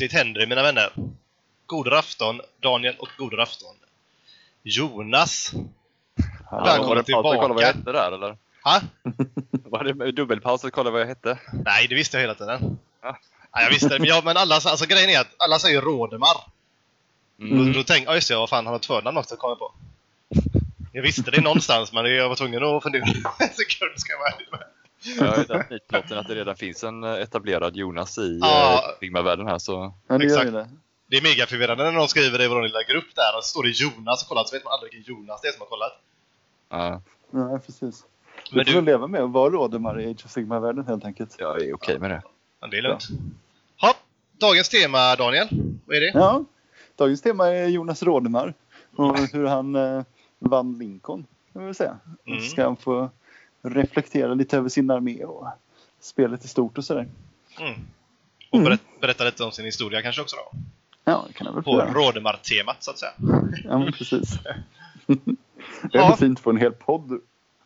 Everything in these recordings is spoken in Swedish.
Plötsligt händer det, mina vänner. God afton, Daniel och god afton. Jonas. Välkommen tillbaka. kolla vad jag hette där eller? Ha? Var det dubbelpaus att kolla vad jag hette? Nej, det visste jag hela tiden. Ja. Ja, jag visste det, men, ja, men alla, alltså grejen är att alla säger Rådemar. Mm. Då, då tänkte jag, ja just det, vad fan, han har ett förnamn också, kom jag på. Jag visste det någonstans, men jag var tvungen att fundera en sekund, ska jag vara ärlig med. Jag har ju den nitlotten att det redan finns en eh, etablerad Jonas i Ja. ja. Sigma-världen här så... Ja, det Exakt. det. Det är mega förvirrande när någon skriver det i vår lilla grupp där, och så står det Jonas och kollar, så vet man aldrig vilken Jonas det är som har kollat. Ja, Nej, precis. Men du får du- väl leva med att vara rådemar i Age of Sigma-världen helt enkelt. jag är okej med det. Ja, det är lugnt. Ha, dagens tema, Daniel. Vad är det? Ja, dagens tema är Jonas Rådemar och hur han eh, vann Lincoln, kan vi säga. Mm. Ska han få reflektera lite över sin armé och spelet i stort och sådär. Mm. Och berätta, berätta lite om sin historia kanske också då. Ja, det kan jag väl På. Rådemar-temat, så att säga. Ja, men precis. det är Ja. ja. fint på en hel podd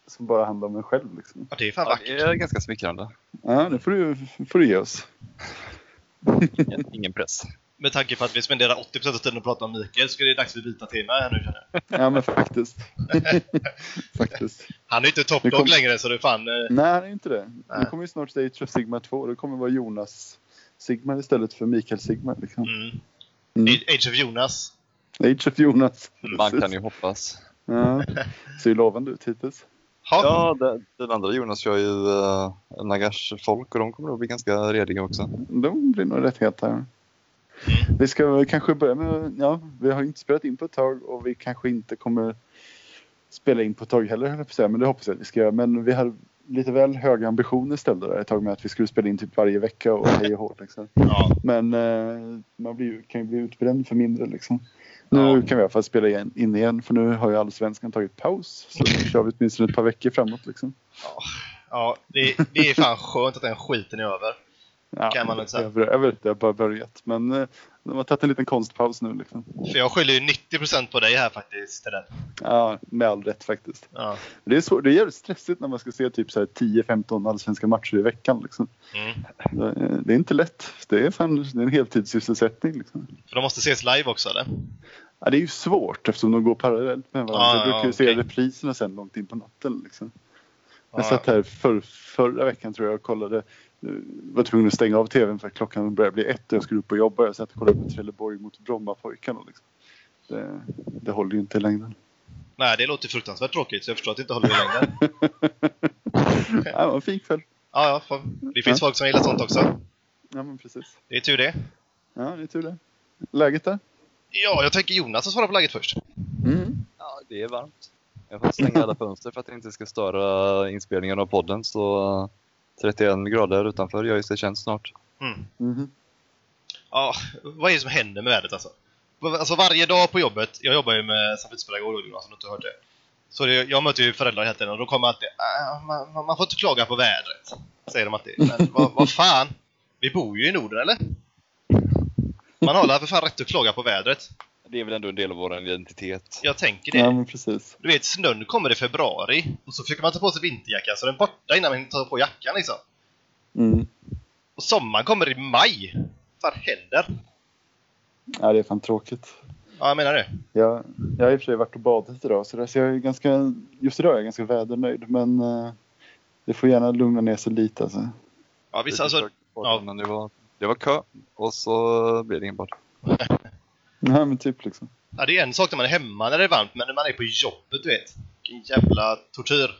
som bara handlar om en själv. Liksom. Ja, det är fan Ja, vackert. det är ganska smickrande. Ja, det får du, får du ge oss. Ingen, ingen press. Med tanke på att vi spenderar 80% av tiden att prata om Mikael så är det dags för byta tema här nu känner jag. Ja, men faktiskt. faktiskt. Han är ju inte toppdog kom- längre så det är fan... eh, Nej, han är inte det. Nej. Nu kommer ju snart Age of Sigma 2. Det kommer vara Jonas Sigma istället för Mikael Sigma. Liksom. Mm. Mm. Age of Jonas. Age of Jonas. Man kan ju hoppas. Ja. Ser ju lovande ut hittills. Ha. Ja, den, den andra Jonas kör ju uh, Nagash folk och de kommer nog bli ganska rediga också. De blir nog rätt heta. Mm. Vi ska kanske börja med, ja, vi har inte spelat in på ett tag och vi kanske inte kommer spela in på ett tag heller, höll jag men det hoppas jag att vi ska göra. Men vi hade lite väl höga ambitioner ställda där ett tag med att vi skulle spela in typ varje vecka och hej och hå. Liksom. Ja. Men eh, man blir, kan ju bli utbränd för mindre liksom. Nu Ja. kan vi i alla fall spela igen, in igen för nu har ju allsvenskan tagit paus. Så nu kör vi åtminstone ett par veckor framåt liksom. ja det, det är fan skönt att den skiten är över. Ja, Kan man inte säga. Jag, jag vet, det har bara börjat. Men eh, de har tagit en liten konstpaus nu liksom. För jag skyller ju 90% på dig här faktiskt. Till. Ja, med all rätt faktiskt. Ja. Det är, så, det är jävligt stressigt när man ska se typ så här 10-15 allsvenska matcher i veckan. Liksom. Mm. Det, är inte lätt. Det är, fan, det är en heltidssysselsättning. Liksom. För de måste ses live också eller? Ja, det är ju svårt eftersom de går parallellt med varandra. Ja, jag brukar ju ja, se repriserna sen långt in på natten. Liksom. Jag Ja. satt här för, förra veckan tror jag och kollade. Var tvungen att stänga av tvn för att klockan började bli ett och jag skulle upp och jobba. Jag satt och kollade på Trelleborg mot Brommapojkarna. Liksom. Det, det håller ju inte i längden. Nej, det låter fruktansvärt tråkigt så jag förstår att det inte håller i längden. ja, det var en fin kväll. Ja, ja. fan. Det finns folk som gillar sånt också. Ja, men precis. Det är tur det. Ja, det är tur det. Läget där? Ja, jag tänker Jonas att svara på läget först. Mm. Ja, det är varmt. Jag får stänga alla fönster för att det inte ska störa inspelningen av podden. Så 31 grader utanför gör ju sig känt snart. Mm. Mhm. Ja, vad är det som händer med vädret alltså? Alltså varje dag på jobbet, jag jobbar ju med samhällspedagog Jonas, om du inte har hört det. Så det, jag möter ju föräldrar hela tiden och då kommer alltid "Ah, man, man, man får inte klaga på vädret. Säger de alltid. Men vad, vad fan? Vi bor ju i Norden eller? Man har väl för fan rätt att klaga på vädret. Det är väl ändå en del av vår identitet. Jag tänker det. Ja, men precis. Du vet, snön kommer i februari och så försöker man ta på sig vinterjackan så den är borta innan man tar på jackan liksom. Mm. Och sommaren kommer i maj. Vad händer? Ja, det är fan tråkigt. Ja, jag menar det. Jag, jag har i och för sig varit och badat idag så, där, så jag är ganska, just idag är jag ganska vädernöjd. Men eh, det får gärna lugna ner sig lite alltså. Ja, visst alltså. ja. Men det var, det var kö och så blev det ingen bad. Nej, men typ liksom. Ja, det är en sak när man är hemma när det är varmt, men när man är på jobbet, du vet. Vilken jävla tortyr.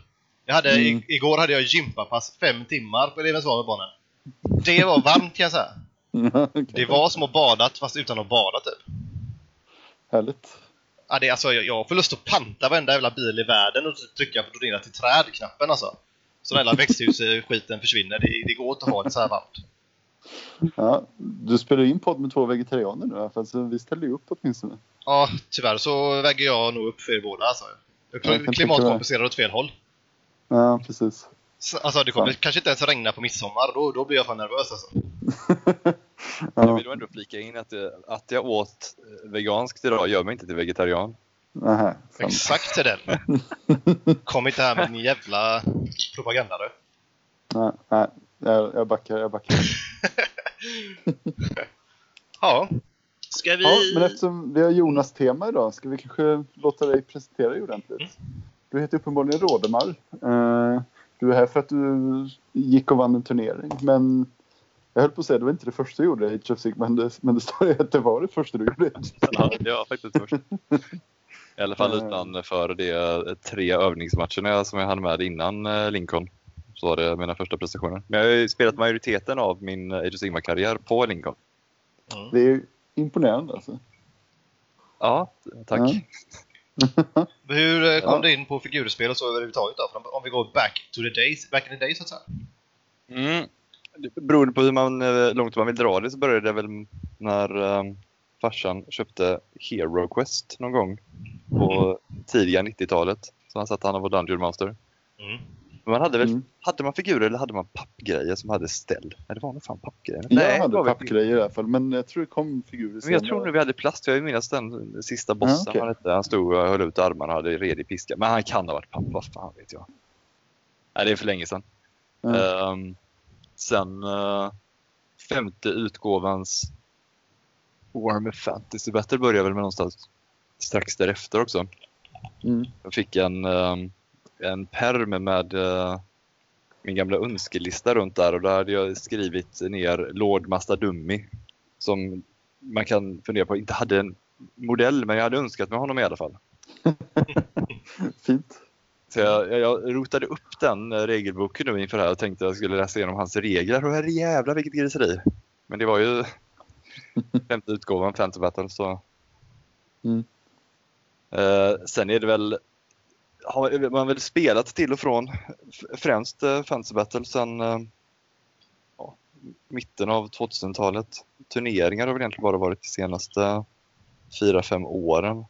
Jag hade, Mm. i, igår hade jag gympapass fem timmar på Elevens val med barnen. Det var varmt kan jag säga. Okej. Det var som att badat fast utan att bada typ. Härligt. Ja, det, är alltså, jag, jag får lust att panta varenda jävla bil i världen och typ trycka på donera till träd-knappen alltså. Så den jävla växthusskiten försvinner. Det, det går inte att ha det så här varmt. Ja, du spelar in podd med två vegetarianer nu i alla fall, så vi ställer ju upp åtminstone. Ja, tyvärr så väger jag nog upp för er båda alltså. Jag Jag kan klimatkompenserar åt fel håll. Ja, precis. Så, Alltså det kommer Ja. kanske inte ens regna på midsommar, då, då blir jag fan nervös alltså. Jag Ja, vill ändå flika in att, det- att jag åt eh, veganskt idag gör mig inte till vegetarian. Sant. Exakt till den. Kom inte här med din jävla propaganda du. Nej, nej, jag, jag backar, jag backar. Ja. Ska vi... Ja, men eftersom vi har Jonas-tema idag ska vi kanske låta dig presentera dig ordentligt. Mm. Du heter uppenbarligen Rådemar. Eh, Du är här för att du gick och vann en turnering. Men jag höll på att säga det var inte det första du gjorde i Age of Sigmar. Men det, men det står ju att det var det första du gjorde. Ja, det var faktiskt först. I alla fall Eh. utanför de tre övningsmatcherna som jag hade med innan eh, Lincoln. Så var det mina första prestationer. Men jag har ju spelat majoriteten av min eh, Age of Sigmar-karriär på Lincoln. Mm. Det är ju imponerande alltså. Ja, tack. Ja. Hur eh, kom Ja. du in på figurspel och så överhuvudtaget då? Om vi går back to the days, back in the days så att säga. Mm. Beroende på hur man, eh, långt man vill dra det så började det väl när um, farsan köpte Hero Quest någon gång på tidiga 90-talet. Så han satt han och var Dungeon Master. Mm. Men man hade väl, Mm. hade man figurer eller hade man pappgrejer som hade ställ? Nej, det var nog fan pappgrejer. Jag Nej, hade pappgrejer i alla fall. Men jag tror det kom figurer Men jag tror nu vi hade plast. Jag minns den sista bossen. Ja, okej. han, hette. han stod och höll ut armarna och hade redig piska. Men han kan ha varit papp. Vad fan vet jag. Nej, det är för länge sedan. Ja. Ehm, sen eh, femte utgåvans Warhammer Fantasy Battle började väl med någonstans strax därefter också. Mm. Jag fick en, ehm, en perm med eh, min gamla önskelista runt där och där hade jag skrivit ner Lord Mastadummi som man kan fundera på, inte hade en modell men jag hade önskat med honom i alla fall. Fint. Så jag, jag, rotade upp den eh, regelboken nu inför det här och tänkte att jag skulle läsa igenom hans regler och herre jävlar vilket griseri. Men det var ju femte utgåvan, Phantom Battle så. Mm. Eh, sen är det väl, har man väl spelat till och från främst eh, Fantasy Battle sen eh, ja, mitten av 2000-talet. Turneringar har väl egentligen bara varit de senaste fyra fem åren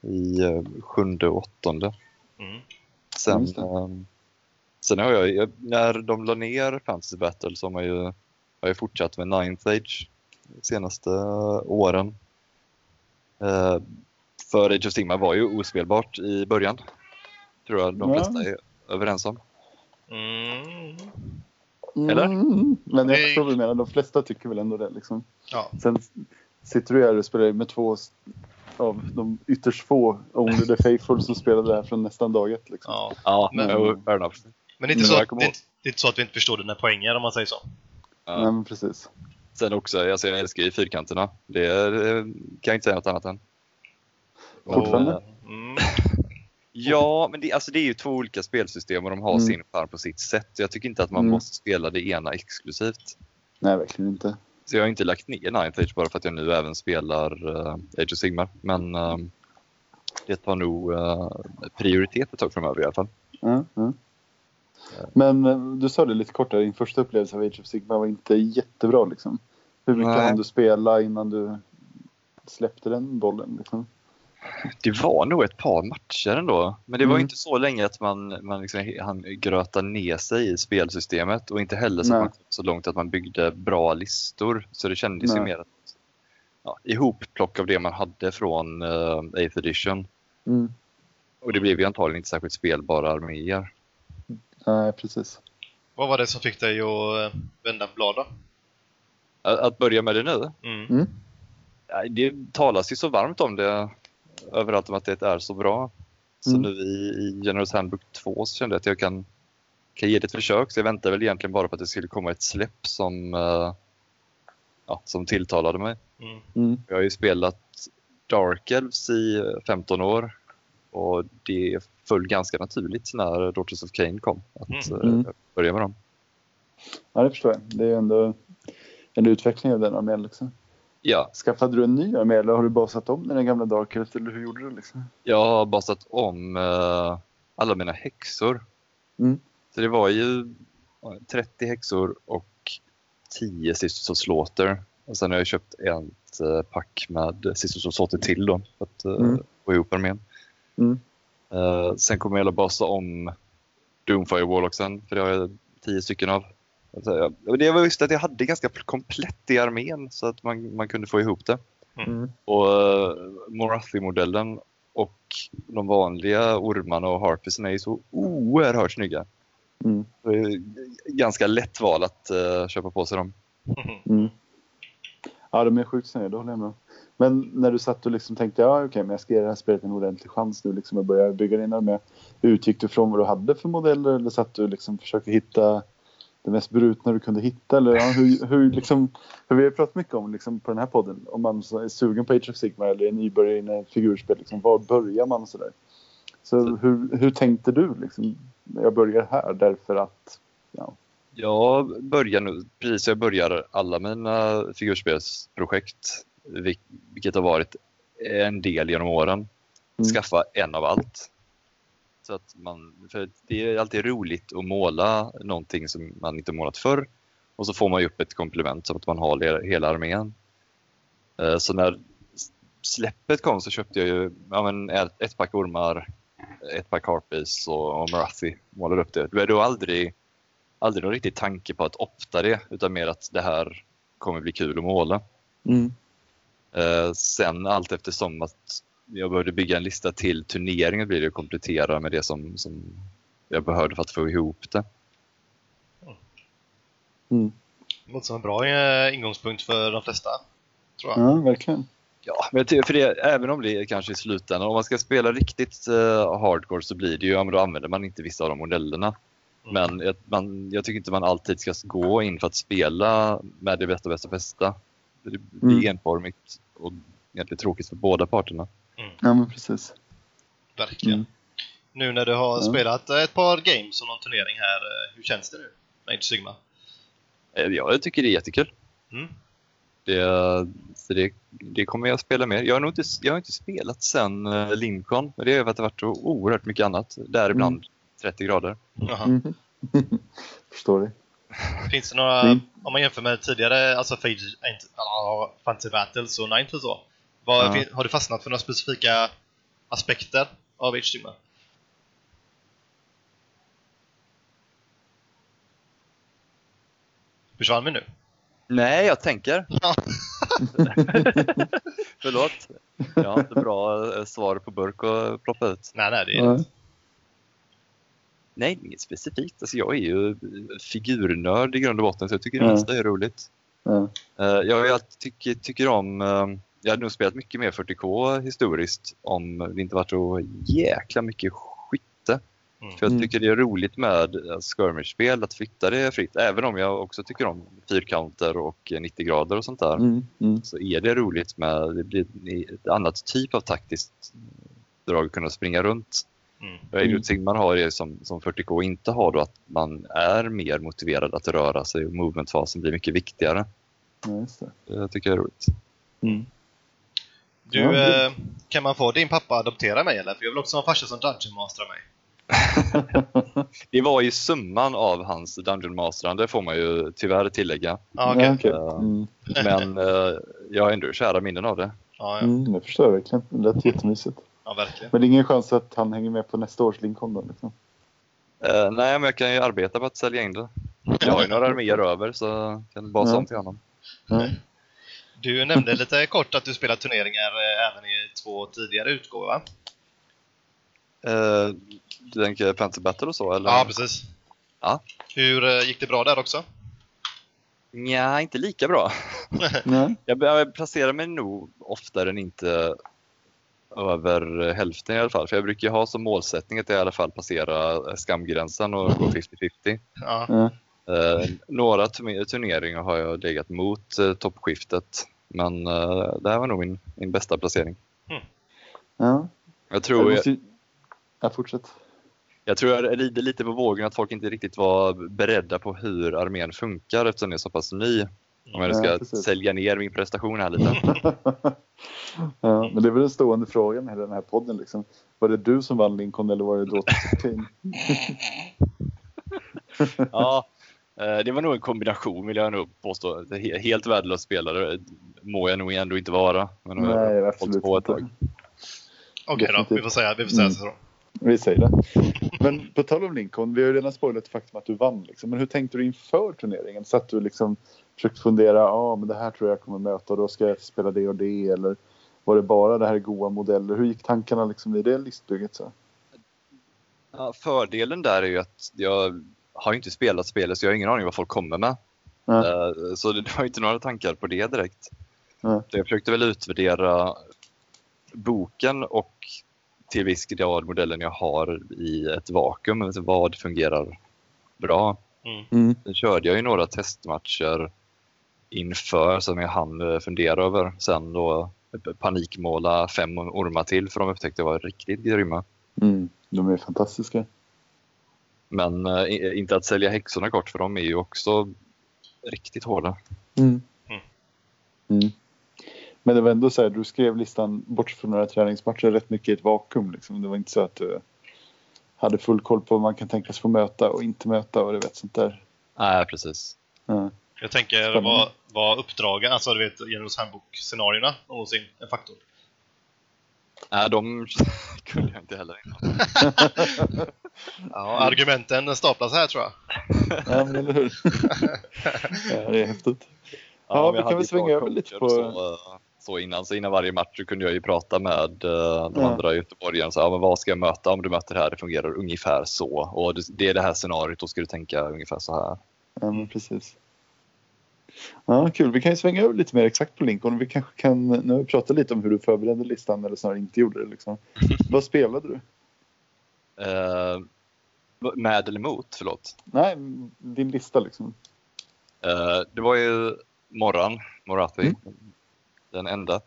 i eh, sjunde och åttonde. Mm. Sen, ehm, sen har jag, när de la ner Fantasy Battle så har man ju, har jag fortsatt med Ninth Age de senaste åren. För Age of Sigmar var ju ospelbart i början. Tror jag de Ja. flesta är överens om. Mm. Eller? Mm. Men jag Det- förstår vad du menar. De flesta tycker väl ändå det. Liksom. Ja. Sen sitter du här och spelar med två av de ytterst få Only the Faithful som spelade där från nästan dag ett. Liksom. ja. Ja, Men- fair enough. Men det är, inte Men så kommer det, är det är inte så att vi inte förstår dina poänger om man säger så. Ja. Nej, men precis. Sen också, alltså jag älskar ju fyrkanterna. Det är, det kan jag inte säga något annat än. Fortfarande? Och, mm. Ja, men det, alltså det är ju två olika spelsystem och de har Mm. sin charm på sitt sätt. Jag tycker inte att man Mm. måste spela det ena exklusivt. Nej, verkligen inte. Så jag har inte lagt ner Ninth Age bara för att jag nu även spelar uh, Age of Sigmar. Men eh, det tar nog eh, prioritet ett tag framöver i alla fall. Ja, ja. Men eh, du sa det lite kortare, din första upplevelse av Age of Sigmar var inte jättebra. Liksom. Hur mycket Nej. hann du spela innan du släppte den bollen? Liksom? Det var nog ett par matcher ändå. Men det var Mm. inte så länge att man, man liksom, han gröta ner sig i spelsystemet och inte heller så, man så långt att man byggde bra listor. Så det kändes ju Nej. mer att ja, ihopplock av det man hade från uh, 8th edition. Mm. Och det blev ju antagligen inte särskilt spelbara arméer. Nej, precis. Vad var det som fick dig att eh, vända blad då? Att, att börja med det nu? Mm. Mm. Ja, Det talas ju så varmt om det överallt om att det är så bra. Så Mm. nu i, i Generals Handbook 2 så kände jag att jag kan, kan ge det ett försök. Så jag väntar väl egentligen bara på att det skulle komma ett släpp som, eh, ja, som tilltalade mig. Mm. Mm. Jag har ju spelat Dark Elves i eh, 15 år och det föll ganska naturligt när Daughters of Cain kom att Mm. börja med dem. Ja, det förstår jag. Det är ändå en utveckling av den armén. Liksom. Ja, Skaffade du en ny armé eller har du basat om den gamla Dark Elf, eller hur gjorde du? Liksom? jag har basat om eh, alla mina häxor. Mm. Så det var ju ja, 30 häxor och 10 Sisters of Slaughter. Och sen har jag köpt ett eh, pack med Sisters of Slaughter till då för att eh, Mm. få ihop armén. Mm. Eh, sen kommer jag att basa om Doomfire Warlocksen, för det har jag 10 stycken av. Alltså, jag- Det var just att jag hade ganska komplett i armén så att man, man kunde få ihop det. Mm. Och uh, Morathi-modellen och de vanliga ormarna och harpisen är så oerhört snygga. Mm. Det är ganska lätt val att eh, köpa på sig dem. Mm. Ja, de är sjukt snygga, det håller jag med om. Men när du satt och liksom tänkte ja okej, men jag ska ge det här spelet en ordentlig chans nu liksom och börja bygga din armé. Utgick du från vad du hade för modeller eller satt du liksom försökte hitta det mest brutna du kunde hitta? Eller ja, hur, hur liksom, för vi har pratat mycket om liksom, på den här podden, om man så är sugen på Age of Sigma eller är nybörjare i figurspel, liksom, var börjar man och sådär? Så hur, hur tänkte du liksom, jag börjar här därför att, ja. Jag börjar nu, precis jag börjar alla mina figurspelsprojekt, vilket har varit en del genom åren, mm. skaffa en av allt. Så att man, för det är alltid roligt att måla någonting som man inte målat förr och så får man ju upp ett komplement så att man har hela armén. Eh, så när släppet kom så köpte jag ju ja, men ett, ett pack ormar, ett pack harpies och, och Marathi målade upp det. Det var då aldrig, aldrig någon riktig tanke på att opta det utan mer att det här kommer bli kul att måla. Mm. Eh, sen allt eftersom att jag började bygga en lista till turneringen blir det att komplettera med det som, som jag behövde för att få ihop det. Mm. Det låter som en bra eh, ingångspunkt för de flesta, tror jag. Ja, verkligen. Ja, men för det, även om det kanske i slutändan, om man ska spela riktigt uh, hardcore så blir det ju, ja, men då använder man inte vissa av de modellerna. Mm. Men jag, man, jag tycker inte man alltid ska gå in för att spela med det bästa, bästa, bästa. Det blir mm. enformigt och egentligen tråkigt för båda parterna. Mm. Ja, men precis. Verkligen. Mm. Nu när du har ja. spelat ett par games och någon turnering här, eh, hur känns det nu? Med Sigma? Eh, ja, jag tycker det är jättekul. Mm. Det, så det, det kommer jag spela mer. Jag har nog inte, jag har inte spelat sen Lincoln, men det är för att det har varit så oerhört mycket annat. Däribland mm. 30 grader. Mm. Förstår det. Finns det några, mm. om man jämför med tidigare, alltså Fantasy Battles och Ninth och så, vad, ja. Har du fastnat för några specifika aspekter av HTML? Försvann vi nu? Nej, jag tänker. Förlåt. Jag har inte bra eh, svar på burk att ploppa ut. Nej, nej, det är det. Nej, inget specifikt. Alltså, jag är ju figurnörd i grund och botten så jag tycker det mesta är roligt. Mm. Jag tycker, tycker om ehm, jag hade nog spelat mycket mer 40K historiskt om det inte varit så jäkla mycket skytte. Mm. För jag tycker det är roligt med skirmish-spel, att flytta det fritt. Även om jag också tycker om fyrkanter och 90 grader och sånt där. Mm. Mm. Så är det roligt med, det blir ett annat typ av taktiskt drag att kunna springa runt. Mm. Mm. man har det som, som 40K inte har då, att man är mer motiverad att röra sig och movementfasen blir mycket viktigare. Ja, det. det tycker jag är roligt. Du, ja, eh, kan man få din pappa adoptera mig eller? För jag vill också ha en farsa som Dungeon Masterar mig. det var ju summan av hans Dungeon Masterande får man ju tyvärr tillägga. Ah, okay. okay. Eh, mm. Men uh, jag har ändå kära minnen av det. Ah, ja. mm, jag förstår verkligen. Det lät jättemysigt. Ja, verkligen. Men det är ingen chans att han hänger med på nästa års Lincoln då? Liksom. Uh, nej, men jag kan ju arbeta på att sälja in det. Jag har ju några arméer över så jag kan basa om till honom. Mm. Du nämnde lite kort att du spelar turneringar eh, även i två tidigare utgåvor, va? Uh, du tänker Fantasy Battle och så, eller? Ja, precis. Ja. Hur uh, gick det bra där också? Ja, inte lika bra. Jag, jag placerar mig nog oftare än inte över hälften i alla fall. För jag brukar ha som målsättning att i alla fall passera skamgränsen och gå 50-50. Ja. Eh, några turneringar har jag legat mot eh, toppskiftet. Men eh, det här var nog min, min bästa placering. Mm. Ja. Jag tror... Jag, måste... jag fortsätt. Jag tror jag rider lite på vågen att folk inte riktigt var beredda på hur armén funkar eftersom den är så pass ny. Om jag ska ja, sälja ner min prestation här lite. ja, men det är väl den stående frågan i den här podden. Liksom. Var det du som vann Lincoln eller var det då Kane? ja, det var nog en kombination vill jag nog påstå. Helt värdelös spelare må jag nog ändå inte vara. Men Nej, absolut på ett tag. Okej okay, då, vi får säga, vi får säga mm. så. Vi säger det. Men på tal om Lincoln, vi har ju redan spoilat faktum att du vann. Liksom. Men hur tänkte du inför turneringen? Satt du liksom försökte fundera, ja ah, men det här tror jag kommer möta och då ska jag spela det och det eller var det bara det här goa modeller? Hur gick tankarna liksom i det listbygget? Så? Ja, fördelen där är ju att jag har inte spelat spelet så jag har ingen aning vad folk kommer med. Mm. Så det var inte några tankar på det direkt. Ja. Jag försökte väl utvärdera boken och till viss grad modellen jag har i ett vakuum. Alltså vad fungerar bra? Mm. Mm. Sen körde jag ju några testmatcher inför som jag hann eh, fundera över. Sen då panikmåla fem ormar till för de upptäckte jag var riktigt grymma. Mm. De är fantastiska. Men eh, inte att sälja häxorna kort för de är ju också riktigt hårda. Mm. Mm. Mm. Men det var ändå så här, du skrev listan bort från några träningsmatcher rätt mycket i ett vakuum. Liksom. Det var inte så att du hade full koll på vad man kan tänkas få möta och inte möta och du vet sånt där. Nej, precis. Ja. Jag tänker, var, var uppdragen, alltså du vet, Generals Handbook-scenarierna någonsin en faktor? Nej, de kunde jag inte heller innan. Ja, argumenten staplas här tror jag. ja, men eller hur? ja, det är häftigt. Ja, men vi kan väl svänga över lite på- Så, eh, så innan, så innan varje match så kunde jag ju prata med eh, de Ja. andra göteborgarna. Så, ja, men vad ska jag möta om du möter det här? Det fungerar ungefär så. Och det, det är det här scenariot, då ska du tänka ungefär så här. Ja, men precis. Ja, kul. Vi kan ju svänga över lite mer exakt på Lincoln. Vi kanske kan, nu har vi pratat lite om hur du förberedde listan eller snarare inte gjorde det. Liksom. Vad spelade du? Eh, med eller mot, förlåt. Nej, din lista liksom. Eh, det var ju Morran, Morathi, Mm. den enda.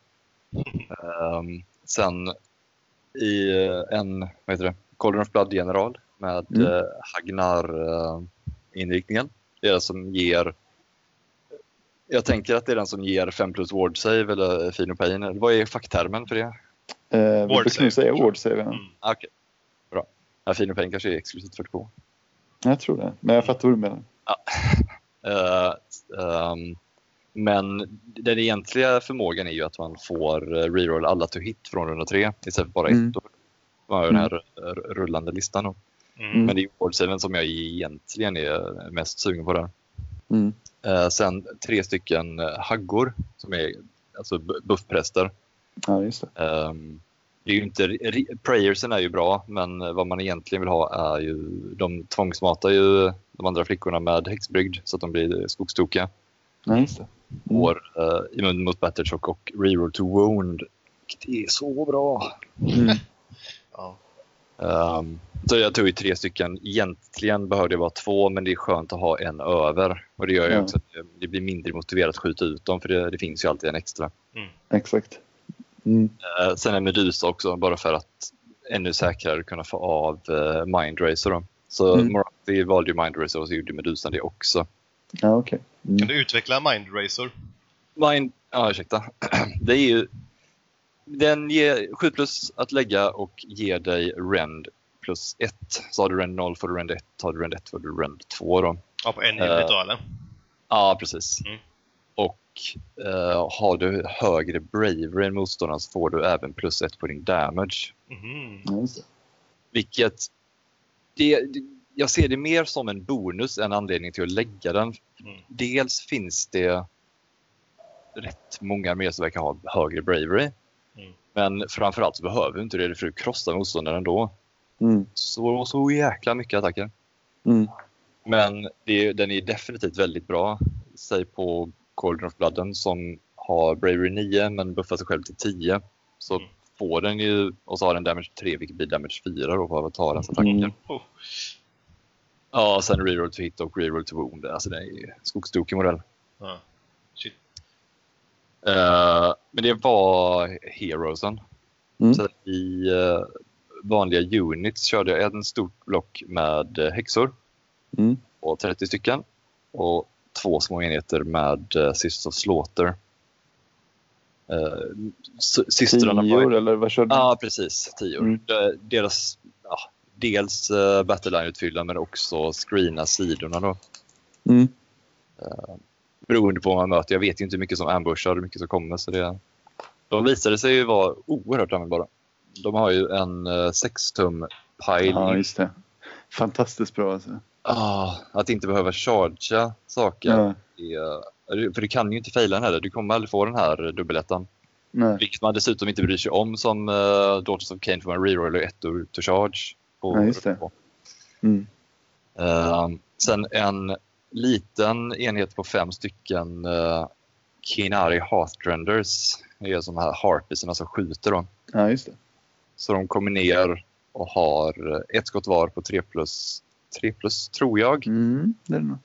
Ehm, sen i eh, en, vad heter det, Cauldron of Blood-general med Mm. uh, Hagnar-inriktningen. det är den som ger jag tänker att det är den som ger 5 plus ward save eller Fino Pain. Eller Vad är facktermen för det? Eh, vi brukar save, nog säga ward save. Ja. Mm. Ah, Okej, bra. Ja, Fino Pain kanske är exklusivt 42. Jag tror det. Men jag fattar vad du menar. Eh, ehm, men den egentliga förmågan är ju att man får eh, reroll alla to hit från runda tre istället för bara Mm. ett. Då har jag den här r- rullande listan. Då. Mm. Men det är wardsaven som jag egentligen är mest sugen på där. Mm. Eh, sen tre stycken eh, haggor som är alltså bu- buffpräster. Ja, just det. Um, det är inte, prayersen är ju bra, men eh, vad man egentligen vill ha är ju, de tvångsmatar ju de andra flickorna med häxbrygd så att de blir skogstokiga. Ja, just det. Mm. Får uh, immun mot battershock och reroll to wound. Vilket är så bra! Mm. Ja. Um, så jag tog ju tre stycken. Egentligen behövde jag bara två, men det är skönt att ha en över. Och det gör ju Ja. också att det- blir mindre motiverat att skjuta ut dem, för det, det finns ju alltid en extra. Exakt. Mm. Eh, sen en Medusa också, bara för att ännu säkrare kunna få av uh, Mindracer. Då. Så Mm. Moratti valde ju Mindracer och så gjorde Medusan det också. Ja, okej. Kan Mm. du utveckla Mind Razor? Mind... Ja, ursäkta. Det är ju... Den ger 7 plus att lägga och ger dig Rend plus 1. Så har du Rend 0 får du Rend 1, har du Rend 1 får du Rend 2 då. Ja, på en Eh. unit då eller? Ja, precis. Mm. Och eh, har du högre bravery än motståndaren så får du även plus 1 på din damage. Det. Vilket... Det, det, jag ser det mer som en bonus än anledning till att lägga den. Mm. Dels finns det rätt många arméer som verkar ha högre bravery. Mm. Men framförallt så behöver du inte det för att krossa motståndaren ändå. Mm. Så, så jäkla mycket attacker. Mm. Men det, den är definitivt väldigt bra. Säg på Cauldron of Blooden som har Bravery 9 men buffar sig själv till 10. Så Mm. får den ju, och så har den damage 3 vilket blir damage 4 då på avatarens attacker. Mm. Oh. Ja, sen reroll to hit och reroll to wound. Alltså det är ju skogstokig modell. Ja. Shit. Eh, men det var heroesen. Mm. Så I eh, vanliga units körde jag en stort block med eh, häxor. Mm. och 30 stycken. Och två små enheter med uh, Sisters of Slaughter. Uh, systrarna var Tior eller vad körde du? Ja, precis. Tior. Mm. De- Deras, ja, dels uh, battleline-utfyllnad men också screena sidorna då. Mm. Beroende på vad man möter. Jag vet ju inte hur mycket som ambushar och hur mycket som kommer. Så det, de visade sig ju vara oerhört användbara. De har ju en uh, 6-tum pile. Ja, just det. Fantastiskt bra alltså. Ah, att inte behöva chargea saker. Ja. är- För du kan ju inte faila den heller. Du kommer aldrig få den här dubbelettan. Nej. Vilket man dessutom inte bryr sig om som uh, Daughters of Cain för man reroller ett to, to charge. På, Ja, just det. Mm. Eh, sen en liten enhet på fem stycken uh, Kinari Heartrenders. Det är de här harpisarna som skjuter då. Ja, just det. Så de kommer ner och har ett skott var på 3 plus, 3 plus tror jag. Mm, det är det nog.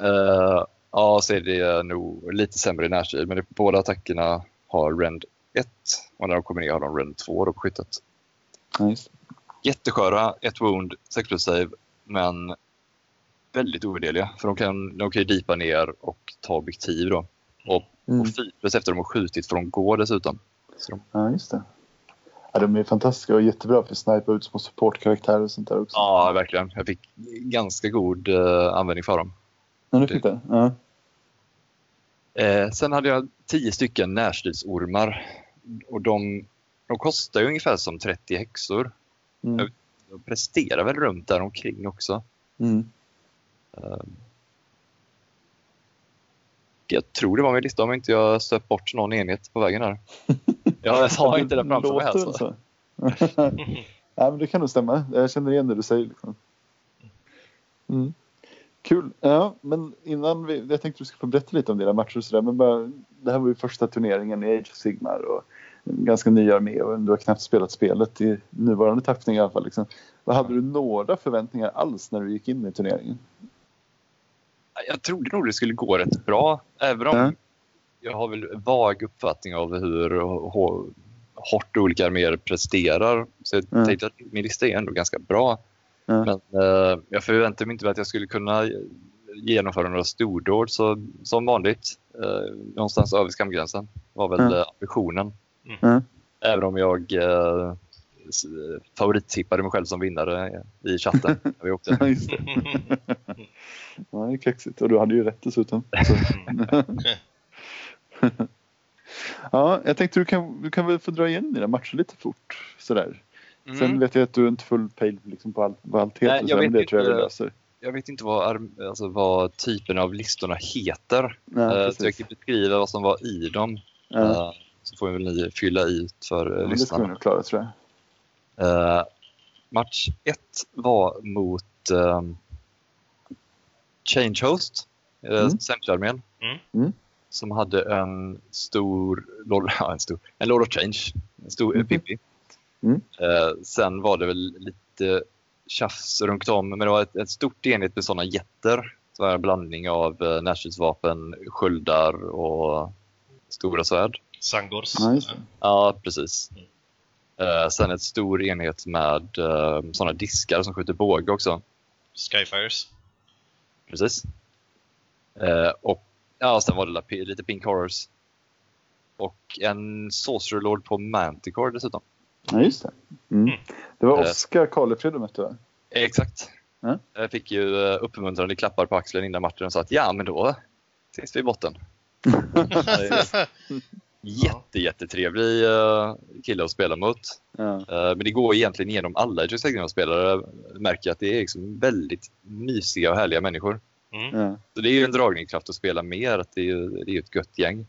Eh, ja, så är det nog lite sämre i närstrid, men det, båda attackerna har rend 1 och när de kommer ner har de rend 2 då på skyttet. Det. Jättesköra, ett wound, 6 plus save, men väldigt ovärderliga. För de kan, de kan ju dipa ner och ta objektiv då. Och, Mm. och 4 plus efter de har skjutit får de gå dessutom. Så de, Ja, just det. Ja, de är fantastiska och jättebra för att snipa ut små supportkaraktärer och sånt där också. ja, verkligen. Jag fick ganska god eh, användning för dem. Ja, du fick det? Ja. Eh, sen hade jag 10 stycken närstridsormar. Och de, de kostar ju ungefär som 30 häxor. Mm. De presterar väl runt där omkring också. Mm. Eh, jag tror det var min lista om inte jag stöpt bort någon enhet på vägen här. Jag har inte den framför mig här. Låter Så. väl så. ja, men det kan nog stämma. Jag känner igen det du säger. Liksom. Mm. Kul. Ja, men innan vi, jag tänkte du skulle få berätta lite om dina matcher och sådär. Men bara, det här var ju första turneringen i Age of Sigmar och ganska ny armé och du har knappt spelat spelet i nuvarande tappning i alla fall. Liksom. Vad Hade du några förväntningar alls när du gick in i turneringen? Jag trodde nog det skulle gå rätt bra. Även om Ja. Jag har väl vag uppfattning av hur hå- hårt olika arméer presterar. Så jag Ja. tänkte att min lista är ändå ganska bra. Ja. Men eh, jag förväntade mig inte att jag skulle kunna genomföra några stordåd så, som vanligt. Eh, någonstans över skamgränsen var väl Ja. eh, ambitionen. Ja. Även om jag eh, favorittippade mig själv som vinnare i chatten när vi åkte. Ja, det. Ja, det är kaxigt. Och du hade ju rätt dessutom. Ja, jag tänkte du kan, du kan väl få dra igen dina matcher lite fort. Sådär. Sen Mm. vet jag att du inte är full pejl liksom på allt, vad allt heter. Nej, och jag vet det tror jag vi inte. löser. Jag vet inte vad, alltså vad typen av listorna heter. Ja, Eh, så jag kan beskriva vad som var i dem. Ja, Eh, Så får väl ni fylla i för ja, uh, men det ska vi lyssnarna. klara tror jag. Eh, match 1 var mot um, Change Host, uh, Mm. Centerarmén. Mm. Mm. Som hade en stor, ja, en stor, en Lord of Change, en stor Mhm. Pippi. Mm. Eh, sen var det väl lite tjafs runt om, men det var ett, ett stort enhet med sådana jätter. Var en blandning av uh, närstridsvapen, sköldar och stora svärd. Sangors. Det. Ja, precis. Mm. Eh, sen ett stor enhet med uh, sådana diskar som skjuter båge också. Skyfires. Precis. Eh, och ja, sen var det lite Pink Horrors. Och en Sorcerer Lord på Manticore dessutom. Ja, just det. Mm. Mm. Det var Eh. Oskar Karlefred du mötte va? Exakt. Ja. Jag fick ju uh, uppmuntrande klappar på axeln innan matchen och sa att ja, men då ses vi i botten. Jätte, jättetrevlig uh, kille att spela mot. Ja. Eh, Men det går egentligen igenom alla of Sigmar-spelare. Märker att det är liksom väldigt mysiga och härliga människor. Mm. Ja. Så det är ju en dragningskraft att spela mer. Att det är ju det är ett gött gäng.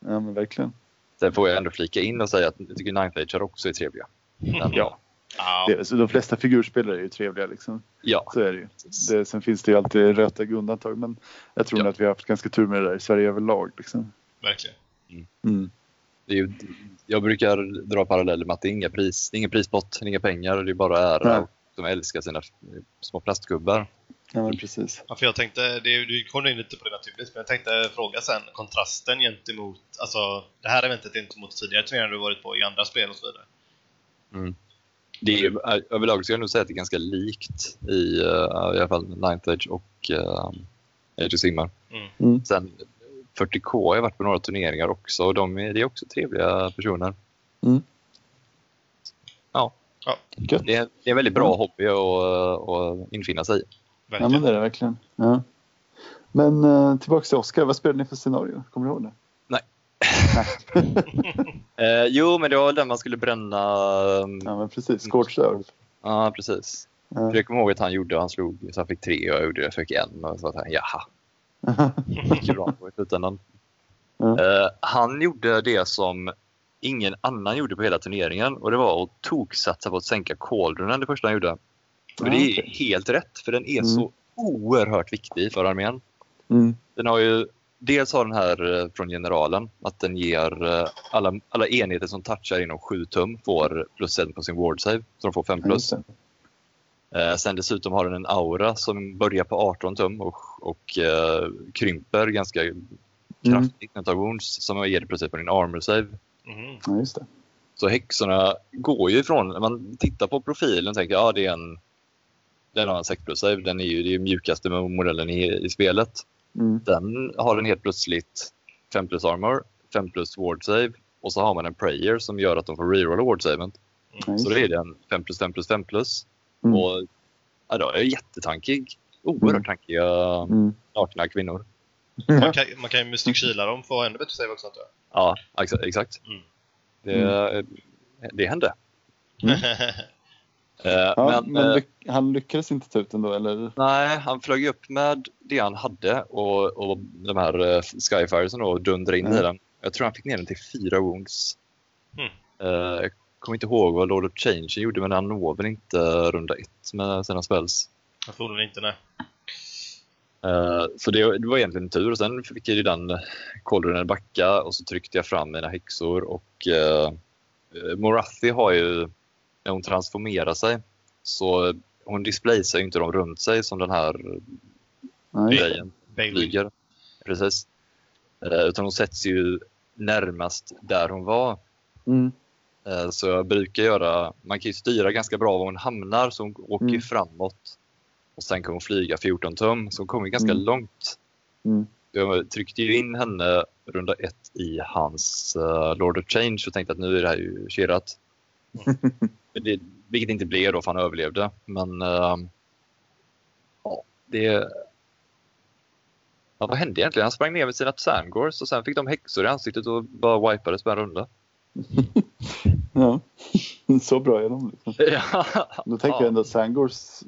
ja, men verkligen. Sen får jag ändå flika in och säga att jag tycker Ninth Age också är trevliga. Men, Ja. Ja. Det, så de flesta figurspelare är ju trevliga liksom. ja. Så är det ju. Det, sen finns det ju alltid rötägg undantag men jag tror Ja. att vi har haft ganska tur med det där i Sverige överlag. Liksom. Verkligen. Mm. Det är ju, jag brukar dra paralleller med att det är inga pris, det är ingen prispott, inga pengar, det är bara ära. Nej. Och de älskar sina små plastgubbar. Ja, men precis. Ja, för jag tänkte, det, du kom in lite på det naturligt, men jag tänkte fråga sen kontrasten gentemot, alltså det här eventet gentemot tidigare turneringar du varit på i andra spel och så vidare. Mm. Det är, överlag skulle jag nog säga att det är ganska likt i, uh, i alla fall Ninth Age och uh, Age of Sigmar. Mm. Mm. Sen 40K har jag varit på några turneringar också och de är, det är också trevliga personer. Mm. Ja, Gött. det är, det är en väldigt bra hobby att, att infinna sig i. Ja, Verkligen. men det är det verkligen. Ja. Men eh, tillbaka till Oskar. Vad spelade ni för scenario? Kommer du ihåg det? Eh, jo, men det var den man skulle bränna. um, Ja, men precis. Scorched Earth. Ja, precis. Ja. Jag kommer ihåg att han gjorde, han slog så han fick tre och jag gjorde, jag fick en. Och så att han, jaha, gick ju bra i slutändan. Ja. Eh, han gjorde det som ingen annan gjorde på hela turneringen och det var att toksatsa på att sänka cauldronen det första han gjorde. Och det är helt rätt för den är Mm. så oerhört viktig för armén. Mm. Den har ju dels har den här eh, från generalen att den ger eh, alla, alla enheter som touchar inom 7 tum får plus 1 på sin ward save. Så de får 5 Ja, plus. Eh, sen dessutom har den en aura som börjar på 18 tum och, och eh, krymper ganska kraftigt när den tar wounds som ger dig plus 1 på din armor save. Mhm. Ja, just det. Så häxorna går ju ifrån, när man tittar på profilen och tänker ja det är en den har en 6 plus save, den är ju det är mjukaste modellen i, i spelet. Mm. Den har den helt plötsligt 5 plus armor, 5 plus ward save och så har man en prayer som gör att de får rerolla ward saven. Just Så då är det en 5 plus 5 plus 5 plus. Mm. Och ja, då är jag jättetankig. Oerhört Mm. tankiga Mm. nakna kvinnor. Man kan, man kan ju Mystic Kila dem för att ha ännu bättre save också antar jag. Ja, exa- exakt. Mm. Det, det hände. Eh, Ja, men, men eh, lyck- han lyckades inte ta ut den då, eller? Nej, han flög upp med det han hade och, och de här uh, Skyfiresen och dundrade in Mm. i den. Jag tror han fick ner den till fyra wounds. Mm. Eh, jag kommer inte ihåg vad Lord of Change gjorde, men han når väl inte runda ett med sina spells. Jag förmodligen inte, nej. Eh, så det, det var egentligen tur. Och sen fick jag ju den koldranen backa och så tryckte jag fram mina häxor och uh, Morathi har ju, när hon transformerar sig, så hon displaysar ju inte dem runt sig som den här Nej. grejen flyger. Precis. Eh, utan hon sätts ju närmast där hon var. Mm. Eh, så jag brukar göra, man kan ju styra ganska bra var hon hamnar så hon åker Mm. framåt. Och sen kan hon flyga 14 tum så hon kommer ganska Mm. långt. Mm. Jag tryckte ju in henne runda ett i hans uh, Lord of Change och tänkte att nu är det här ju kerat. Det, vilket inte blev då för han överlevde. Men ehm, ja, det... Ja, vad hände egentligen? Han sprang ner med sina Sandgors och sen fick de häxor i ansiktet och bara wipades på en runda. Ja. Så bra är de. Liksom. Ja, Då tänker ja. jag ändå att Sangors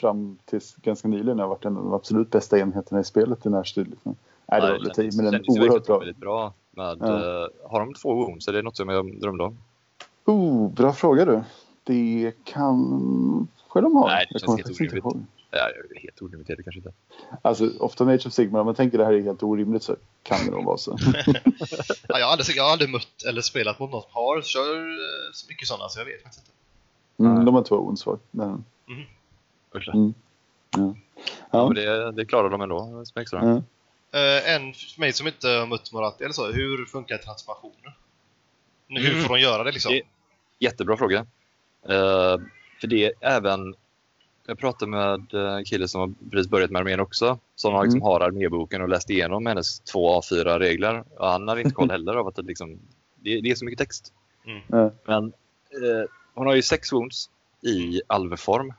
fram tills ganska nyligen har varit en av de absolut bästa enheterna i spelet i närstrid. Liksom. Nej, det var väl lite men oerhört bra. Väldigt bra med, Ja. eh, har de två wounds? Är det något som jag drömde om? Oh, bra fråga du. Det kanske de har. Nej, det Jag känns helt orimligt. Ja, helt olimiterat kanske inte. Alltså, ofta med Age of Sigmar, om man tänker det här är helt orimligt så kan det nog vara så. Ja, jag, har aldrig, jag har aldrig mött eller spelat mot någon som har kör eh, så mycket sådana så jag vet faktiskt inte. Mm, de har två wounds var. Men, Usch. Mm. ja. Ja, Ja. men det, det klarar de ändå, som extra. Ja. Eh, en för mig som inte har mött Moratti eller så, hur funkar transformationer? Hur Mm. får de göra det liksom? Det- Jättebra fråga. Eh, för det är även... Jag pratade med eh, en kille som har precis börjat med armén också. Som har, liksom, Mm. har arméboken och läst igenom hennes två A4-regler. Och han hade inte koll heller av att det, liksom, det, det är så mycket text. Ja. Men eh, hon har ju sex wounds i alvform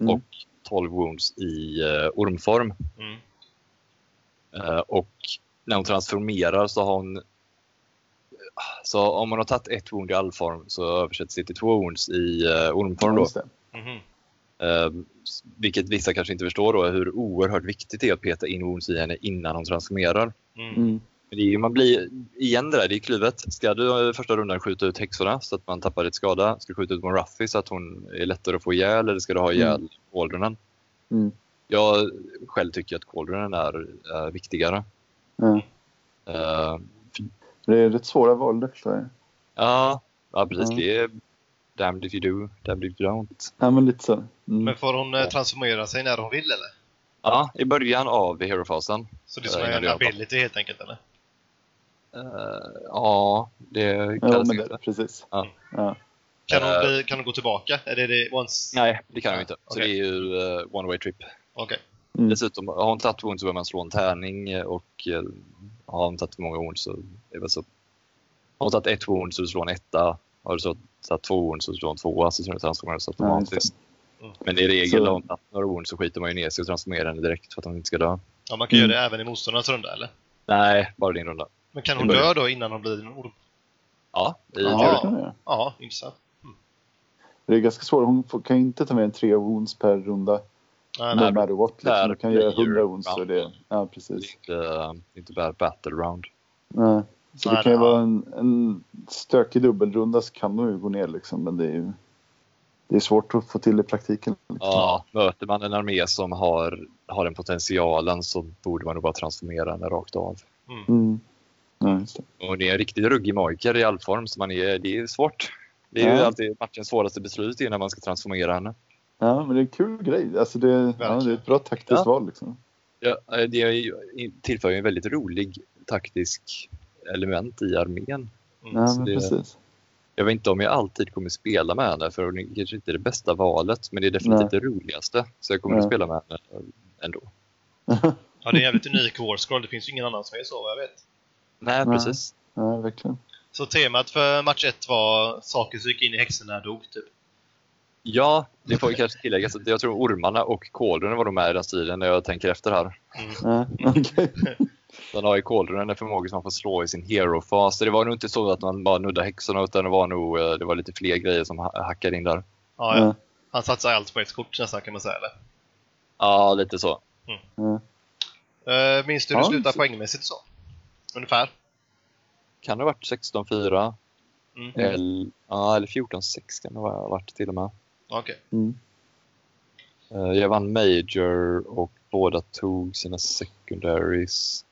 Mm. och 12 wounds i eh, ormform. Mm. Eh, och när hon transformerar så har hon... Så om hon har tagit ett wound i allform så översätts det till två wounds i uh, ormform. Då. det. Mhm. Eh, vilket vissa kanske inte förstår då, hur oerhört viktigt det är att peta in wounds i henne innan hon transformerar. Mm. Mm. Men det är, man blir igen det där, det är kluvet. Ska du eh, första rundan skjuta ut häxorna så att man tappar lite skada? Ska du skjuta ut Morathi så att hon är lättare att få ihjäl eller ska du ha ihjäl Cauldronen? Mm. Jag själv tycker att Cauldronen är, är viktigare. Ja. Eh, Det är rätt svåra val det förstår jag. Ja, ja precis. Mm. Det är damned if you do, damned if you don't. Ja, men lite så. Mm. Men får hon eh, transformera sig när hon vill eller? Ja, i början av hero-fasen. Så det är som Ja, en ability helt enkelt eller? Eh, ja, det Ja, kallas men det. det, precis. Ja. Ja. Kan hon, Eh. bli, kan hon gå tillbaka? Är det det once? Nej, det kan jag inte. Så Okej. det är ju eh, one way trip. Okej. Mm. Dessutom, har hon tagit wound så behöver man slå en tärning eh, och eh, har hon tagit för många wound så är det väl så. Har hon tagit ett wound så slår en etta. Har du så tagit två wound så slår en tvåa så transformeras det Ja, just automatiskt. Mm. Men i regel Så- om tagit några wound så skiter man ju ner sig och transformerar henne direkt för att hon inte ska dö. Ja, man kan Mm. göra det även i motståndarens runda eller? Nej, bara din runda. Men kan hon dö då innan hon blir en orm? Ja, i Ja, teorin. Ja, intressant. Det är ganska svårt. Hon kan inte ta mer än tre wounds per runda. Nej, No matter what. Liksom. Hon kan göra player 100 wounds. Så round. det, ja, precis. inte, det är inte bara battle round. Nej. Så Nej, det kan ju vara en, en stökig dubbelrunda så kan de ju gå ner liksom. Men det är ju det är svårt att få till i praktiken. Liksom. Ja, möter man en armé som har, har den potentialen så borde man nog bara transformera henne rakt av. Mm. Ja, just det. Och det är en riktigt ruggig magiker i all form, så man är, det är svårt. Det är ju Ja. alltid matchens svåraste beslut när man ska transformera henne. Ja, men det är en kul grej. Alltså det, ja, det är ett bra taktiskt Ja. val liksom. Ja, eh, det är ju- tillför ju en väldigt rolig taktisk element i armén. Mm. Ja, men det- precis. Jag vet inte om jag alltid kommer spela med henne, för hon är kanske inte det bästa valet, men det är definitivt Nej. det roligaste. Så jag kommer Nej. att spela med henne ändå. Ja, det är en jävligt unik Warscroll. Det finns ju ingen annan som är så vad jag vet. Nej, Nej. precis. Ja, verkligen. Så temat för match 1 var saker som gick in i häxan när dog, typ. Ja, det får ju kanske tilläggas att jag tror ormarna och kåldronen var de med i den stilen när jag tänker efter här. Mm. Okej. Den har ju kåldronen en förmåga som man får slå i sin hero-fas. Så det var nog inte så att man bara nuddade häxorna utan det var nog eh, det var lite fler grejer som ha- hackade in där. Ja, ja. Han satsade allt på ett kort nästan kan man säga, eller? Ja, lite så. Ja. Uh, minns du hur det Ja, slutade så- poängmässigt så? Ungefär? Kan det ha varit 16-4 Mm. eller, ja, eller 14-6 kan det ha varit till och med. Okej. Mm. Eh, Jag vann Major och båda tog sina secondaries.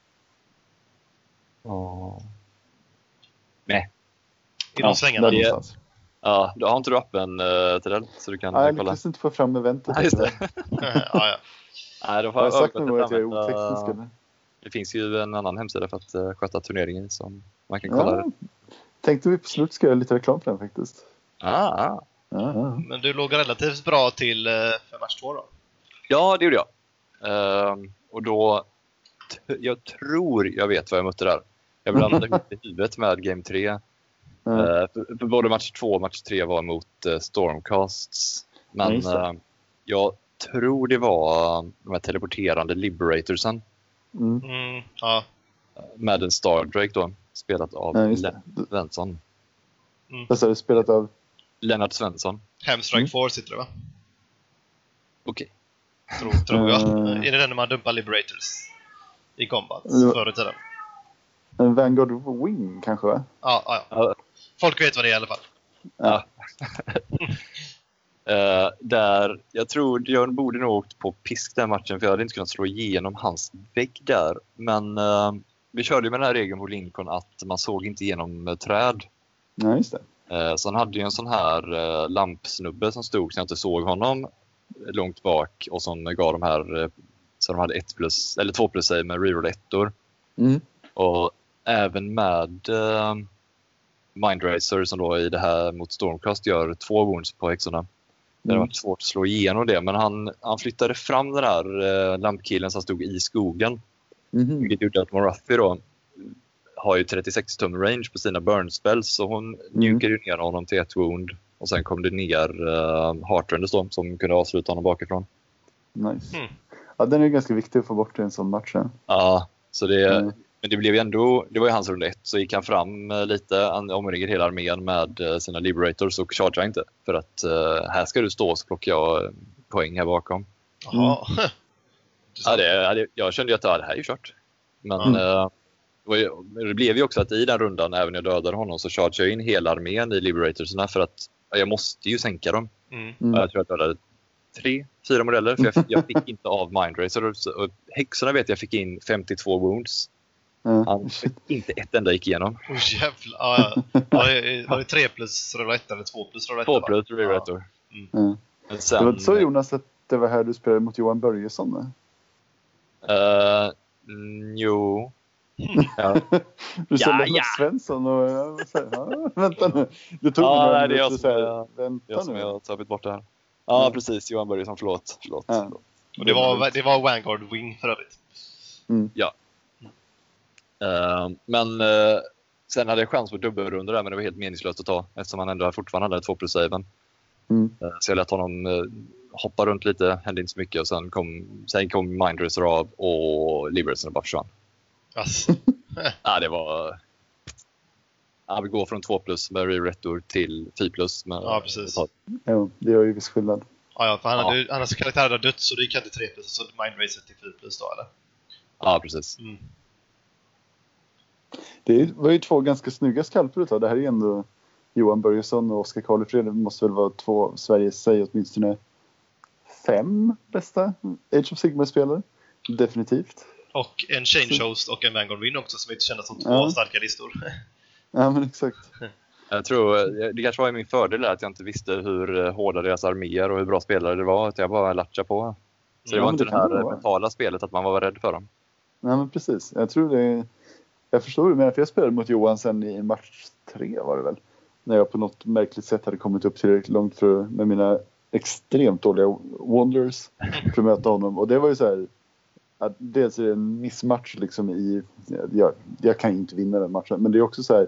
Ja. Nej. I de svängarna. Ja, då har inte du appen uh, till den så du kan Ja, jag eh, kolla. lyckas inte få fram eventet. Ja, just det. ja, ja. Nej, då får Har jag sagt till att jag är oteknisk eller? Det finns ju en annan hemsida för att uh, sköta turneringen som man kan kolla. Ja. Tänkte vi på slut ska göra lite reklam för den faktiskt. Ah, ah. Ja, ja. Men du låg relativt bra till eh, för match 2 då? Ja, det gjorde jag. Ehm, och då, jag tror jag vet vad jag mötte där. Jag blandade ihop i huvudet med Game 3. Ja. Eh, för, för både match 2 och match 3 var mot uh, Stormcasts. Ja, Men det. eh, jag tror det var de här teleporterande Liberatorsen Mm. Mm, ja. med en Stardrake då, spelat av Ja, Svensson. Sa du? Spelat av? Lennart Svensson. Hemstrike Mm. Force sitter det va? Okej. Tror, tror jag. Eh. Är det den när man dumpar Liberators? I combat förr i tiden? En Vanguard Wing kanske va? Ja, ja, ja. Ja, Folk vet vad det är i alla fall. Ja. Eh, där, jag tror jag borde nog åkt på pisk den matchen för jag hade inte kunnat slå igenom hans vägg där. Men eh, vi körde ju med den här regeln på Lincoln att man såg inte igenom träd. Ja, just det. Eh, så han hade ju en sån här eh, lampsnubbe som stod så jag inte såg honom långt bak och som gav de här eh, så de hade ett plus, eller två plus save med reroll ettor. Mm. Och även med eh, Mindracer som då i det här mot Stormcast gör två wounds på häxorna. Det hade Mm. varit svårt att slå igenom det, men han, han flyttade fram den där eh, lampkillen som stod i skogen. Mhm. Vilket gjorde att Morathi då har ju 36 tum range på sina burn spells, så hon Mm. njukade ju ner honom till ett wound. Och sen kom det ner uh, Heartrenders då, som kunde avsluta honom bakifrån. Nice. Mm. Ja, den är ganska viktig att få bort i en sån match. Ja. Ja, så det, Mm. men det blev ju ändå, det var ju hans runda ett, så gick han fram eh, lite, han omringade hela armén med eh, sina Liberators och chargeade inte. För att eh, här ska du stå så plockar jag poäng här bakom. Jaha. Ja, det, ja, det, jag kände ju att det här är ju kört. Men Mm. eh, det, blev ju också att i den rundan, även när jag dödade honom, så chargeade jag in hela armén i Liberatorsna för att ja, jag måste ju sänka dem. Mm. Mm. Ja, Jag tror att jag dödade tre, fyra modeller för jag, fick- jag fick inte av Mindracer. Och, så- och häxorna vet jag fick in 52 wounds. Ja. Han, inte ett enda gick igenom. Oj jävlar. Ja, ja. Var, det, var det 3 plus roulette eller 2 plus roulette? Två va? plus Reretor. Ja. Men Det var sen... inte så Jonas att det var här du spelade mot Johan Börjesson? eh, mm, jo. Ja. Du sa Ja, ja. Svensson och ja, vänta nu. Det tog Ja, nej, det är jag att som säga, är- vänta Jag som nu. har tagit bort det här. Ja, Mm. precis. Johan Börjesson. Förlåt. förlåt. Ja. Och det var, det var Vanguard Wing för övrigt. Eh, men eh, sen hade jag chans på dubbelrunda där, men det var helt meningslöst att ta eftersom han ändå fortfarande hade två plus saven. Mm. Eh, så jag lät honom eh, hoppa runt lite, hände inte så mycket och sen kom, sen kom Mindracer av och Liberation bara försvann. Alltså. Ja, det var... Ja, vi går från 2 plus med Re-Retor till 4 plus. Med, Ja, precis. Jo, det gör ju viss skillnad. Ja, ja, för han Ja. hade, ju- hans karaktär hade dött så det gick han till 3 plus och så Mindracer till 4 plus då eller? Ja, precis. Mm. Det var ju två ganska snygga skalper utav. Det här är ändå Johan Börjesson och Oskar Karlefred. Det måste väl vara två Sveriges, säg åtminstone fem bästa Age of Sigmar-spelare. Definitivt. Och en Change Host och en Vanguard Win också som inte kändes som två Ja. starka listor. Ja, men exakt. Jag tror, eh, det kanske var min fördel att jag inte visste hur eh, hårda deras arméer och hur bra spelare det var. Att jag bara latchade på. Så det Ja, var inte det det det här vara. mentala spelet att man var rädd för dem. Nej, men precis. Jag tror det Jag förstår menar, för jag spelade mot Johan sen i match tre var det väl. När jag på något märkligt sätt hade kommit upp tillräckligt långt för, med mina extremt dåliga Wonders för att möta honom. Och det var ju så här. Att dels är det en missmatch liksom i... Jag, jag kan ju inte vinna den matchen. Men det är också så här.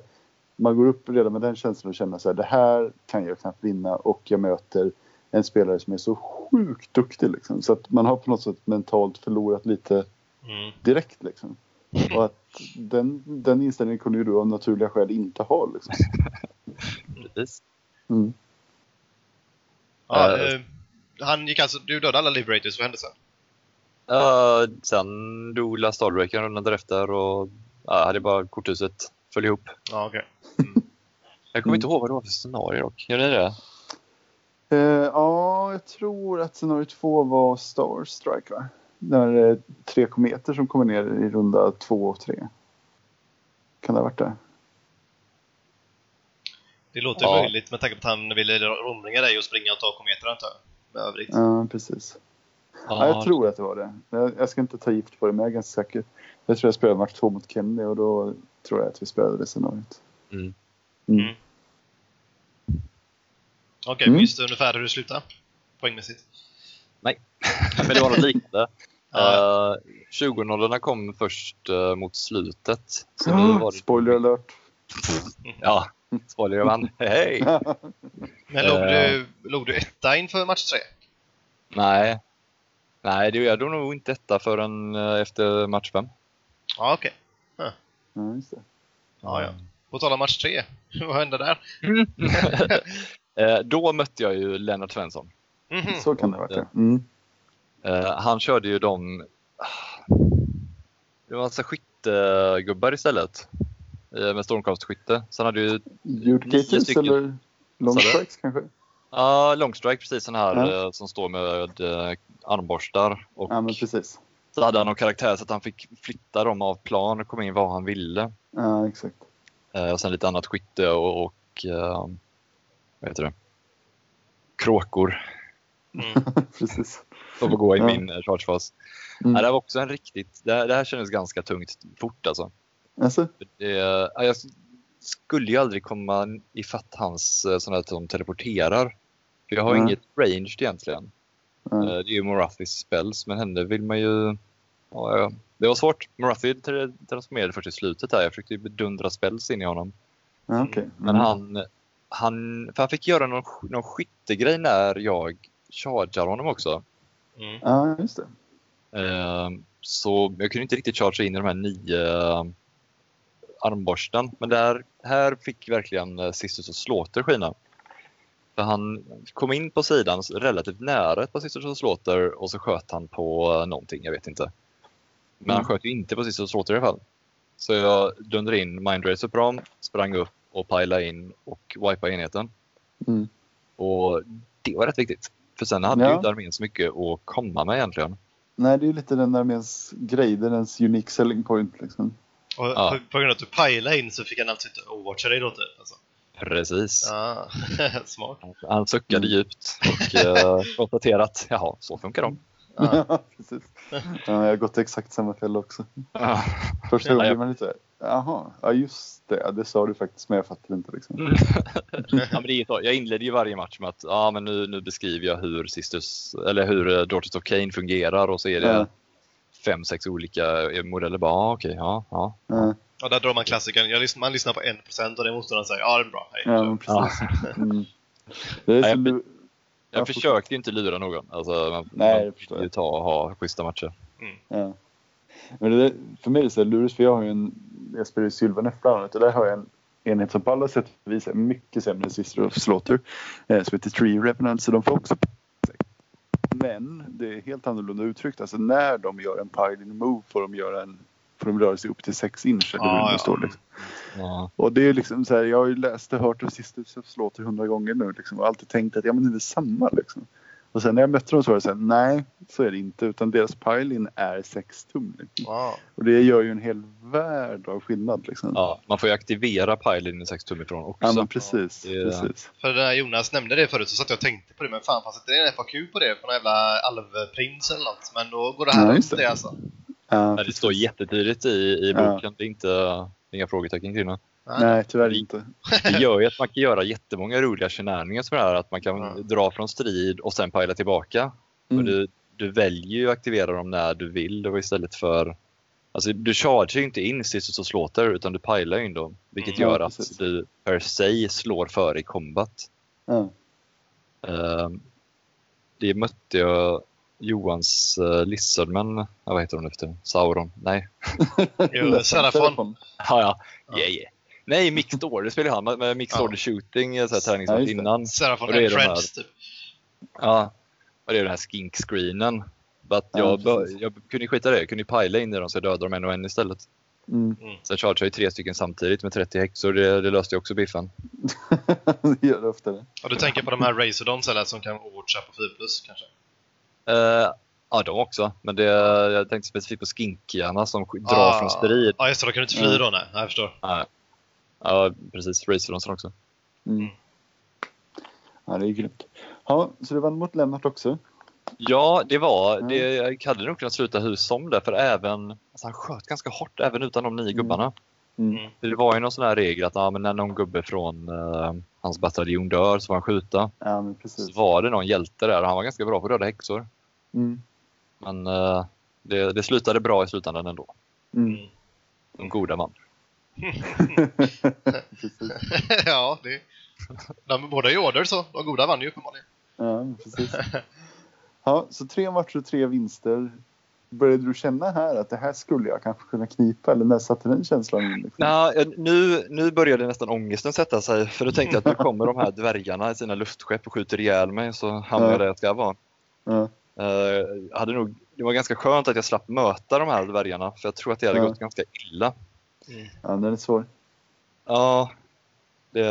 Man går upp redan med den känslan och känner så här. Det här kan jag knappt vinna och jag möter en spelare som är så sjukt duktig liksom. Så att man har på något sätt mentalt förlorat lite Mm. direkt liksom. Och att den, den inställningen kunde ju du av naturliga skäl inte ha liksom. Precis. Mm. Ja, eh, han gick alltså, du dödade alla Liberators, vad hände sen? Uh, sen dog Last Starbreaker rundan därefter och ja, hade bara korthuset föll ihop. Ja, okej. Jag kommer Mm. inte ihåg vad det var för scenario dock. Gör ni det? Eh, ja, jag tror att scenario två var Star Strike va? När det är tre kometer som kommer ner i runda två och tre. Kan det ha varit det? Det låter Ja. möjligt med tanke på att han ville romringa dig och springa och ta kometer antar jag. Med övrigt. Ja, precis. Ja, jag tror att det var det. Jag, jag ska inte ta gift på det, men jag är ganska säker. Jag tror jag spelade match två mot Kenny och då tror jag att vi spelade det scenariot. Mm. Mm. Mm. Okej, Mm. minns du ungefär hur du slutade? Poängmässigt? Men det var något liknande. Uh, 20 kom först eh, mot slutet. Så nu var det... Spoiler alert. Ja, spoiler man. Hej! Men låg, Eh. du, låg du etta inför match tre? Nej. Nej, det jag dog nog inte detta förrän eh, efter match fem. Ja, okej. Ja, just det. Ja, ja. På tal om match tre, vad hände där? Eh, Då mötte jag ju Lennart Svensson. Mhm. Så kan det varit, ja. Mm. Eh, Han körde ju de... Det var massa skyttegubbar istället. eh, Med stormkastskytte. Sen hade ju Ljudgators stycken. eller long Sa du? strikes kanske? Ja, Longstrike precis sån här Ja. eh, som står med eh, armborstar. Och Ja, men precis. så hade han någon karaktär så att han fick flytta dem av plan och komma in var han ville. Ja, exakt. Eh, och sen lite annat skytte och, och eh, vad heter det? Kråkor. Mm. precis. Som får gå i Ja. min eh, chargefas. Mm. Ja, det var också en riktigt, det här, det här kändes ganska tungt fort alltså. Alltså, Det, ja, jag skulle ju aldrig komma ifatt hans eh, sådana som teleporterar. För jag har Nej. inget range egentligen. Eh, Det är ju Morathis spells, men henne vill man ju... Ja, ja. Det var svårt. Morathi tra- transformerade först i slutet här. Jag försökte ju bedundra spells in i honom. okej. Men Mm. han, han, för han fick göra någon, någon skyttegrej när jag chargear honom också. Mm. Ja, just det. Eh, Så jag kunde inte riktigt chargea in i de här nio eh, armborsten. Men där, här fick verkligen eh, Sisters och Slaughter skina. För han kom in på sidan relativt nära ett par Sisters och Slaughter och så sköt han på någonting, jag vet inte. Men han Mm. sköt ju inte på Sisters och Slaughter i alla fall. Så jag dundrade in Mindracer på dem, sprang upp och pilade in och wipade enheten. Mm. Och det var rätt viktigt. För sen hade Ja. ju inte armén så mycket att komma med egentligen. Nej, det är ju lite den arméns grej. Det är dens unique selling point liksom. Och Ja. på, på grund av att du pajlade in så fick han alltså inte overwatcha dig då typ? Alltså. Precis. Ja, smart. Han suckade Mm. djupt och eh, konstaterade att jaha, så funkar de. Ja. precis. Ja, jag har gått exakt samma fälla också. Ja. Första gången man lite jaha, ja just det, det sa du faktiskt, men jag fattar inte liksom. Mm. ja, men. Jag inledde ju varje match med att ja, men nu, nu beskriver jag hur, Sisters, eller hur eh, Daughters of Cain fungerar och så är det Ja. fem, sex olika eh, modeller. Bara, ah, okej, ja, ja. Ja, Och där drar man klassikern. Jag lyssnar, man lyssnar på 1% och det motståndaren säger ja det är bra, hej. ja precis. Mm. Det är Nej, så men- lu- Jag Ja, försökte inte lura någon. Alltså, man, Nej, man förstår jag. ta och ha schyssta matcher. Ja. Men det, för mig är det så lurigt för jag har ju en, jag spelar ju Sylvanef bland annat och där har jag en enhet som på alla sätt och vis är mycket sämre än Sister of Slaughter. Eh, som heter Tree Revenant så de får också Men det är helt annorlunda uttryckt. Alltså när de gör en piling move får de göra en får de röra sig upp till 6 inch eller hur Ja, det ja. står liksom. Ja. Och det är liksom så här, jag har ju läst och hört of Slaughter hundra gånger nu liksom och alltid tänkt att ja men det är samma liksom. Och sen när jag mötte dem så var det så här, nej så är det inte utan deras pile-in är 6 tum. Liksom. Wow. Och det gör ju en hel värld av skillnad liksom. Ja, man får ju aktivera pilen i 6 tum ifrån också. Ja, men precis. är- precis. För när Jonas nämnde det förut så satt jag och tänkte på det, men fan fanns inte det en FAQ på det? På någon jävla alvprins eller något? Men då går det här Ja, ja, just det. det. alltså. Ja, Men det står jättetydligt i, i Ja. boken. Det är inte inga frågetecken kring det. Nej, tyvärr inte. Det gör ju att man kan göra jättemånga roliga shenanigans för det här. Att man kan Ja. dra från strid och sen pajla tillbaka. Mm. Och du, du väljer ju att aktivera dem när du vill då istället för... Alltså du chargear ju inte in Sisters och Slaughter utan du pajlar in dem. Vilket Mm. gör Ja, att du per se slår före i combat. Ja. Ehm, det mötte jag Johans uh, Lizardman, ja, vad heter hon efter? Sauron? Nej. Jo, Serafon. Ja, ja. Ja. Yeah, yeah. Nej, Mixed Order spelar han med, Mixed Ja. Order Shooting, eh, så här, Ja, träningsmatch det. innan. Serafon det and de här- Friends, typ. Ja, och det är den här skink-screenen. But Ja, jag, precis. jag kunde skita i det, jag kunde pajla in i dem så jag dödade dem en och en istället. Mm. Sen chargeade jag ju tre stycken samtidigt med 30 häxor, det, det löste ju också biffen. det gör det oftare. Och du tänker på de här Razordons eller som kan overwatcha på 4 plus kanske? Uh, ja, de också. Men det, jag tänkte specifikt på skinkiarna som drar Ah. från strid. Ja just det, då kan inte fly Mm. då nej. Ja, Jag förstår. Ja, ja precis. Razordansen också. Mm. Ja, det är grymt. Ja, så du vann mot Lennart också. Ja, det var... Mm. Det, jag hade nog kunnat sluta hur som det, för även... Alltså han sköt ganska hårt även utan de nio Mm. gubbarna. Mm. Mm. Det var ju någon sån här regel att ja, men när någon gubbe från eh, hans bataljon dör så får han skjuta. Ja, men Så precis. var det någon hjälte där och han var ganska bra på att döda häxor. Mm. Men eh, det, det slutade bra i slutändan ändå. Mm. De goda vann. ja, det... De båda är order så. De goda vann ju uppenbarligen. Ja, precis. Ja, så tre matcher och tre vinster. Började du känna här att det här skulle jag kanske kunna knipa? Eller när satte den känslan in? Liksom? Nå, nu, nu började nästan ångesten sätta sig för då tänkte jag att nu kommer de här dvärgarna i sina luftskepp och skjuter ihjäl mig så hamnar Ja. jag där jag ska vara. Ja, Eh, hade nog, det var ganska skönt att jag slapp möta de här dvärgarna för jag tror att det hade Ja. gått ganska illa. ja, den är svår. Ja, det,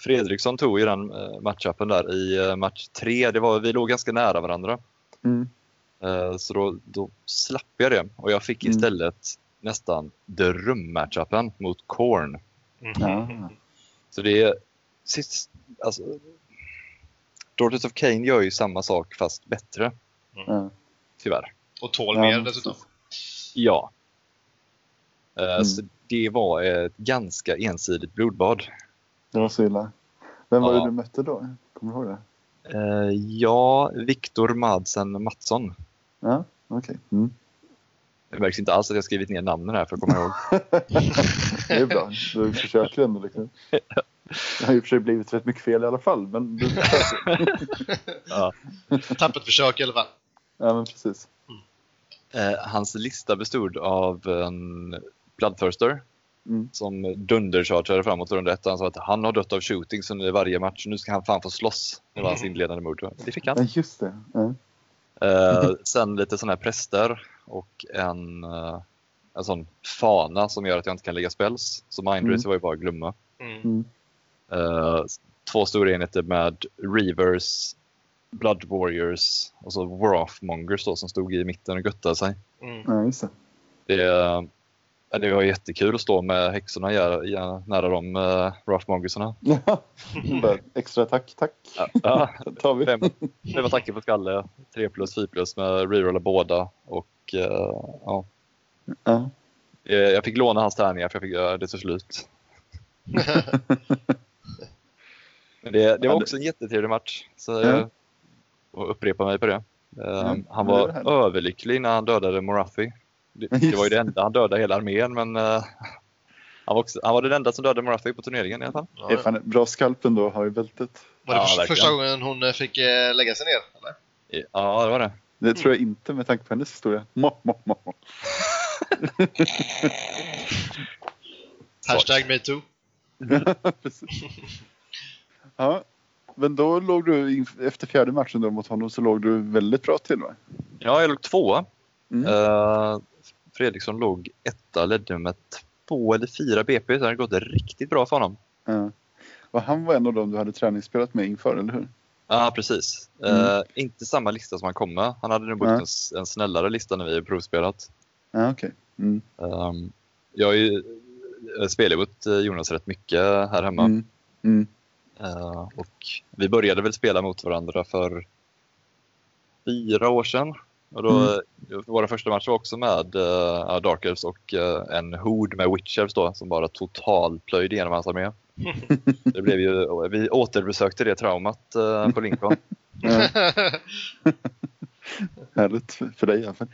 Fredriksson tog ju den eh, matchupen där i eh, match tre. Det var, vi låg ganska nära varandra. Mm. Eh, Så då, då slapp jag det och jag fick Mm. istället nästan dröm-matchupen mot Korn. Mm. Ja. Så det är sist, alltså, Daughters of Cain gör ju samma sak fast bättre, Ja. tyvärr. Och tål Ja, mer men dessutom. Ja. Eh, Mm. Så det var ett ganska ensidigt blodbad. Det var så illa. Vem var Ja. det du mötte då? Kommer du ihåg det? Eh, Ja, Viktor Madsen Mattsson. Ja, okej. Mm. Det märks inte alls att jag skrivit ner namnen här för att komma ihåg. Det är bra. Du försöker ändå. Liksom. Det har och för sig blivit rätt mycket fel i alla fall. Men du försöker. Ja. Tappert försök i alla fall. Ja, men precis. Eh, Hans lista bestod av en Bloodthirster Mm. som dunderchargeade framåt runda ett. Han sa att han har dött av shooting så i varje match. Nu ska han fan få slåss. Det var hans inledande mord. Det fick han. Ja, just det. Ja. Eh, sen lite sådana här präster och en, eh, en sån fana som gör att jag inte kan lägga spells. Så Mindrace Mm. var ju bara att glömma. Mm. Mm. Eh, två stora enheter med Reavers, Blood Warriors och så Wrathmongers då, som stod i mitten och göttade sig. Mm. Ja, just det. Det, eh, det var jättekul att stå med häxorna ja, ja, nära de uh, Wrathmongersarna. Ja. Bara, Extra tack, tack. Ja, ja, tar vi. fem, fem attacker på skalle, 3 plus, 4 plus med rerolla båda. Och, eh, ja, Ja. Eh, jag fick låna hans tärningar för jag fick göra det till slut. Men det, det Ja, var också en jättetrevlig match. Så Ja. jag får upprepa mig på det. Eh, Mm, han var överlycklig när han dödade Morathi. Det, det var ju det enda han dödade hela armén men eh, han, var också, han var den enda som dödade Morathi på turneringen i alla fall. Ja, ja. bra skalp ändå att ha i bältet. Var det Ja, för, första gången hon eh, fick eh, lägga sig ner? Eller? Ja, det var det. Det tror jag inte med tanke på hennes historia. Mo, mo, mo, mo. Hashtag metoo. Ja, men då låg du efter fjärde matchen då mot honom så låg du väldigt bra till va? Ja, jag låg tvåa. Mm. Eh, Fredriksson låg etta, ledde med två eller fyra BP. Så det hade gått riktigt bra för honom. Ja. Och han var en av dem du hade träningsspelat med inför, eller hur? Ja, precis. Mm. Eh, inte samma lista som han kom med. Han hade nog bort Nej. en, en snällare lista när vi provspelat. Ja, okej. Mm. Um, jag har ju eh, spelat mot eh, Jonas rätt mycket här hemma. Mm. Mm. Eh, och vi började väl spela mot varandra för fyra år sedan. Och då, Mm. Våra första matcher var också med uh, Dark Elves och eh, en hord med Witchers då, som bara totalplöjde igenom hans armé. Det blev ju, vi återbesökte det traumat eh, på Lincoln. Härligt för- dig i alla fall.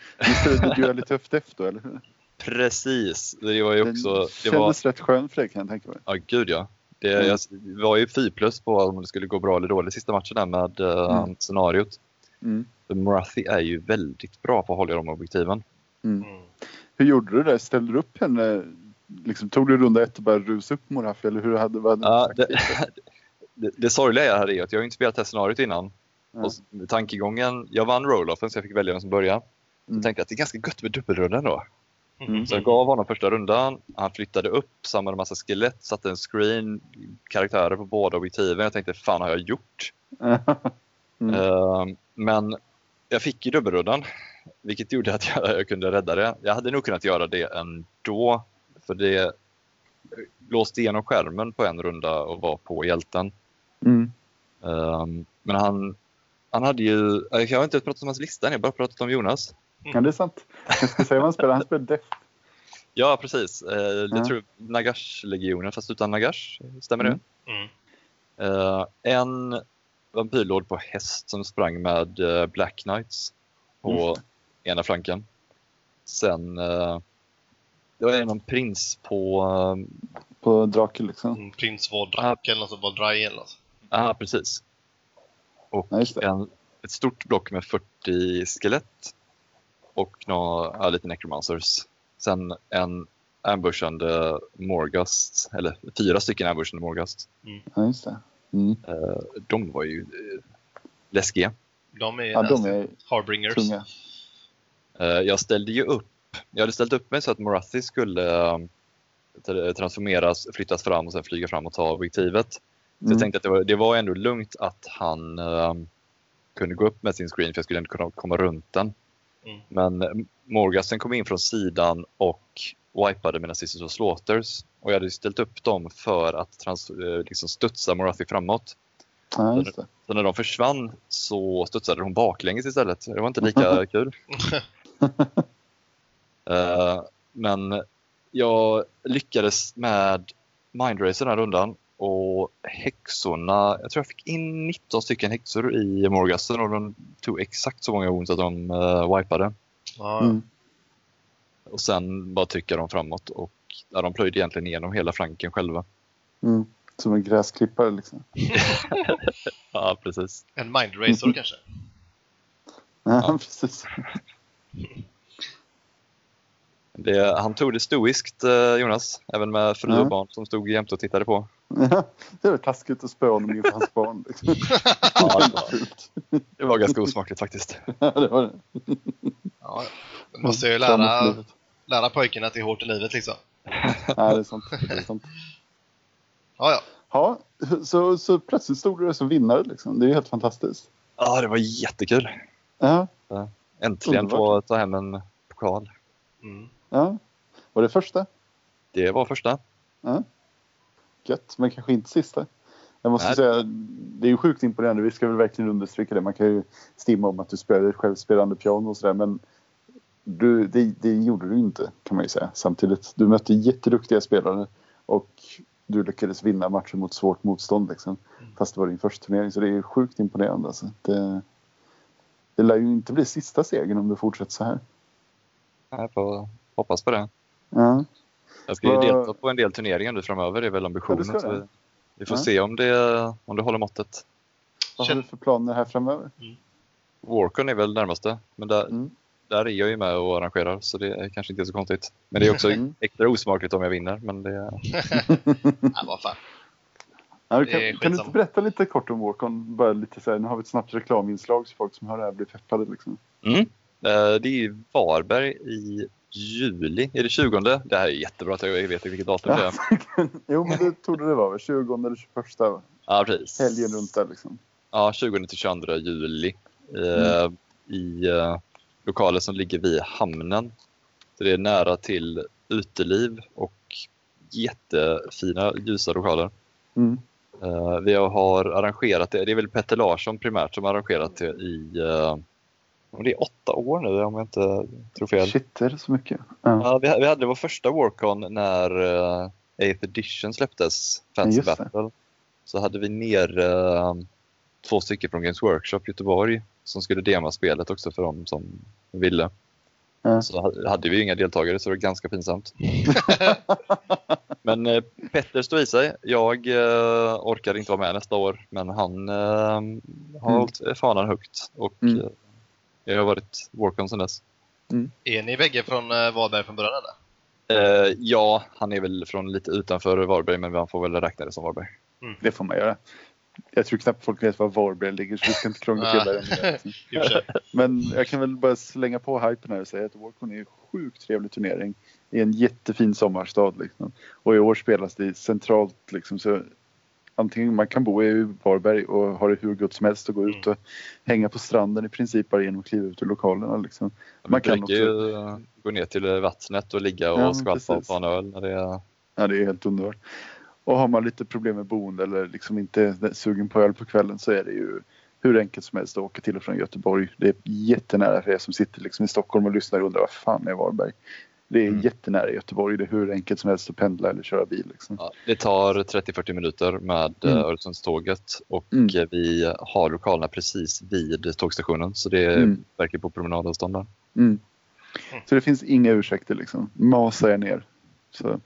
Spelade du lite höft efter eller hur? Precis, det var ju också... Den Det kändes var, rätt skön för dig kan jag tänka mig. ja, gud ja. Det, Mm. jag var ju 4 plus på om det skulle gå bra eller dåligt sista matchen där med uh, Mm. scenariot. Mm. För Marathi är ju väldigt bra på att hålla i de objektiven. Mm. Mm. Hur gjorde du det? Ställde du upp henne? Liksom, tog du runda ett och bara rusade upp Morafi eller hur hade, vad hade Ja, det, det, det sorgliga här är att jag har inte spelat det här scenariot innan. Ja. Och tankegången, jag vann roll-offen så jag fick välja vem som började. Mm. Jag tänkte att det är ganska gött med dubbelrundan då. Mm. Så jag gav honom första rundan, han flyttade upp, samlade en massa skelett, satte en screen, karaktärer på båda objektiven. Jag tänkte, fan har jag gjort? Mm. Ehm, men jag fick ju dubbelrundan, vilket gjorde att jag, jag kunde rädda det. Jag hade nog kunnat göra det ändå, för det låste igenom skärmen på en runda och var på hjälten. Mm. Ehm, men han, han hade ju, jag har inte pratat om hans lista än, jag har bara pratat om Jonas. Ja, det är sant. Jag ska säga vad han spelar. Han spelar Def. Ja, precis. Eh, Ja. Jag tror Nagash-legionen, fast utan Nagash. Stämmer det? Mm. Eh, en vampyrlord på häst som sprang med eh, Black Knights på ena flanken. Sen uh, det var någon prins på... Uh, På drake liksom. Mm. Prins Vårdrak eller något, Vårdrai eller något. ah, precis. Och Ja, en, ett stort block med 40 skelett och några, ja, lite necromancers. Sen en ambushande Morgast, eller fyra stycken ambushande Morgast. Ja, just det. Mm. Eh, de var ju eh, läskiga. De är, Ja, de är Harbringers. tunga. Eh, Jag ställde ju upp, jag hade ställt upp mig så att Morathi skulle tra- transformeras, flyttas fram och sen flyga fram och ta objektivet. Så Mm. jag tänkte att det var, det var ändå lugnt att han eh, kunde gå upp med sin screen för jag skulle ändå kunna komma runt den. Mm. Men Morgasen kom in från sidan och wipade mina Sisters of Slaughters och jag hade ställt upp dem för att trans, eh, liksom studsa Morathi framåt. Ja, just det. Så när de försvann så studsade hon baklänges istället. Det var inte lika kul. Eh, men jag lyckades med Mindracer den här rundan och häxorna, jag tror jag fick in 19 stycken häxor i Morgasen och de tog exakt så många wounds att de uh, wipade. Ja, Mm. Och sen bara trycka dem framåt och ja, de plöjde egentligen igenom hela flanken själva. Mm. Som en gräsklippare liksom. Ja, precis. En mindracer kanske? Ja, precis. Det, han tog det stoiskt, eh, Jonas, även med fru Ja. och barn som stod jämte och tittade på. Ja, det var taskigt att spöa honom inför hans barn. Liksom. Ja, Det det var det var ganska osmakligt faktiskt. Ja, det var det. Ja, måste ju lära. Lära pojken att det är hårt i livet liksom. Ja, det är sant. Det är sant. Ja, ja. Ja, så, så plötsligt stod du där som vinnare liksom. Det är ju helt fantastiskt. Ja, det var jättekul. Ja, Äntligen få ta hem en pokal. Mm. ja. Var det första? Det var första. Gött, men kanske inte sista. Jag måste Nej. säga, det är ju sjukt imponerande. Vi ska väl verkligen understryka det. Man kan ju stimma om att du spelade ett självspelande piano och sådär. Men du, det, det gjorde du inte kan man ju säga. Samtidigt, du mötte jätteduktiga spelare och du lyckades vinna matchen mot svårt motstånd. Liksom. Fast det var din första turnering. Så det är sjukt imponerande. Alltså. Det, det lär ju inte bli sista segern om du fortsätter så här. Jag får hoppas på det. Ja. Jag ska ju delta på en del turneringar nu framöver, det är väl ambitionen. Ja, vi, vi får Ja. se om det, om det håller måttet. Vad har du för planer här framöver? Warcon är väl närmaste, men där, Mm. Där är jag ju med och arrangerar så det är kanske inte så konstigt. Men det är också Mm. extra osmakligt om jag vinner. Men det, ja vad fan. Ja, kan, kan du inte berätta lite kort om Warcon? Bara lite så här, nu har vi ett snabbt reklaminslag så folk som hör det här blir peppade. Liksom. mm. Eh, det är i Varberg i juli, är det 20? Det här är jättebra att jag vet vilket datum det är. jo, men det trodde det var väl 20 eller 21 va? Ja, precis. helgen runt där. Liksom. Ja, 20-22 juli. Eh, Mm. I eh, lokaler som ligger vid hamnen. Så det är nära till uteliv och jättefina ljusa lokaler. Mm. Eh, vi har arrangerat det, det är väl Petter Larsson primärt som har arrangerat det i eh, om det är åtta år nu om jag inte tror fel. Shit, är det så mycket? Ja. Ja, vi, vi hade vår första Warcon när uh, 8th edition släpptes, det. Battle. Så hade vi ner eh, två stycken från Games Workshop Göteborg som skulle dema spelet också för de som ville. Ja. Så ha- hade vi inga deltagare så det var ganska pinsamt. men eh, Petter stod i sig. Jag uh, orkade inte vara med nästa år men han eh, har Mm. hållit fanan högt och Mm. eh, jag har varit Warcon sedan dess. Är ni bägge från eh, Varberg från början eller? Eh, ja, han är väl från lite utanför Varberg, men man får väl räkna det som Varberg. Det får man göra. Jag tror knappt folk vet var Varberg ligger så vi ska inte krångla till det. Men jag kan väl bara slänga på hypen här och säga att Warcon är en sjukt trevlig turnering i en jättefin sommarstad. Liksom. Och i år spelas det centralt. Liksom, så antingen man kan bo i Varberg och ha det hur gott som helst och gå ut och hänga på stranden i princip bara genom att kliva ut ur lokalerna. Liksom. Man Man kan brukar ju gå ner till vattnet och ligga och Ja, skvalpa ta en öl. När det är... Ja, det är helt underbart. Och har man lite problem med boende eller liksom inte är sugen på öl på kvällen så är det ju hur enkelt som helst att åka till och från Göteborg. Det är jättenära för er som sitter liksom i Stockholm och lyssnar och undrar vad fan är Varberg? Det är Mm. jättenära Göteborg. Det är hur enkelt som helst att pendla eller köra bil. Liksom. Ja, det tar 30-40 minuter med mm. Mm. Öresundståget och Mm. eh, vi har lokalerna precis vid tågstationen så det Mm. verkligen på promenadavstånd där. Mm. Så det finns inga ursäkter liksom. Masa er ner. Så,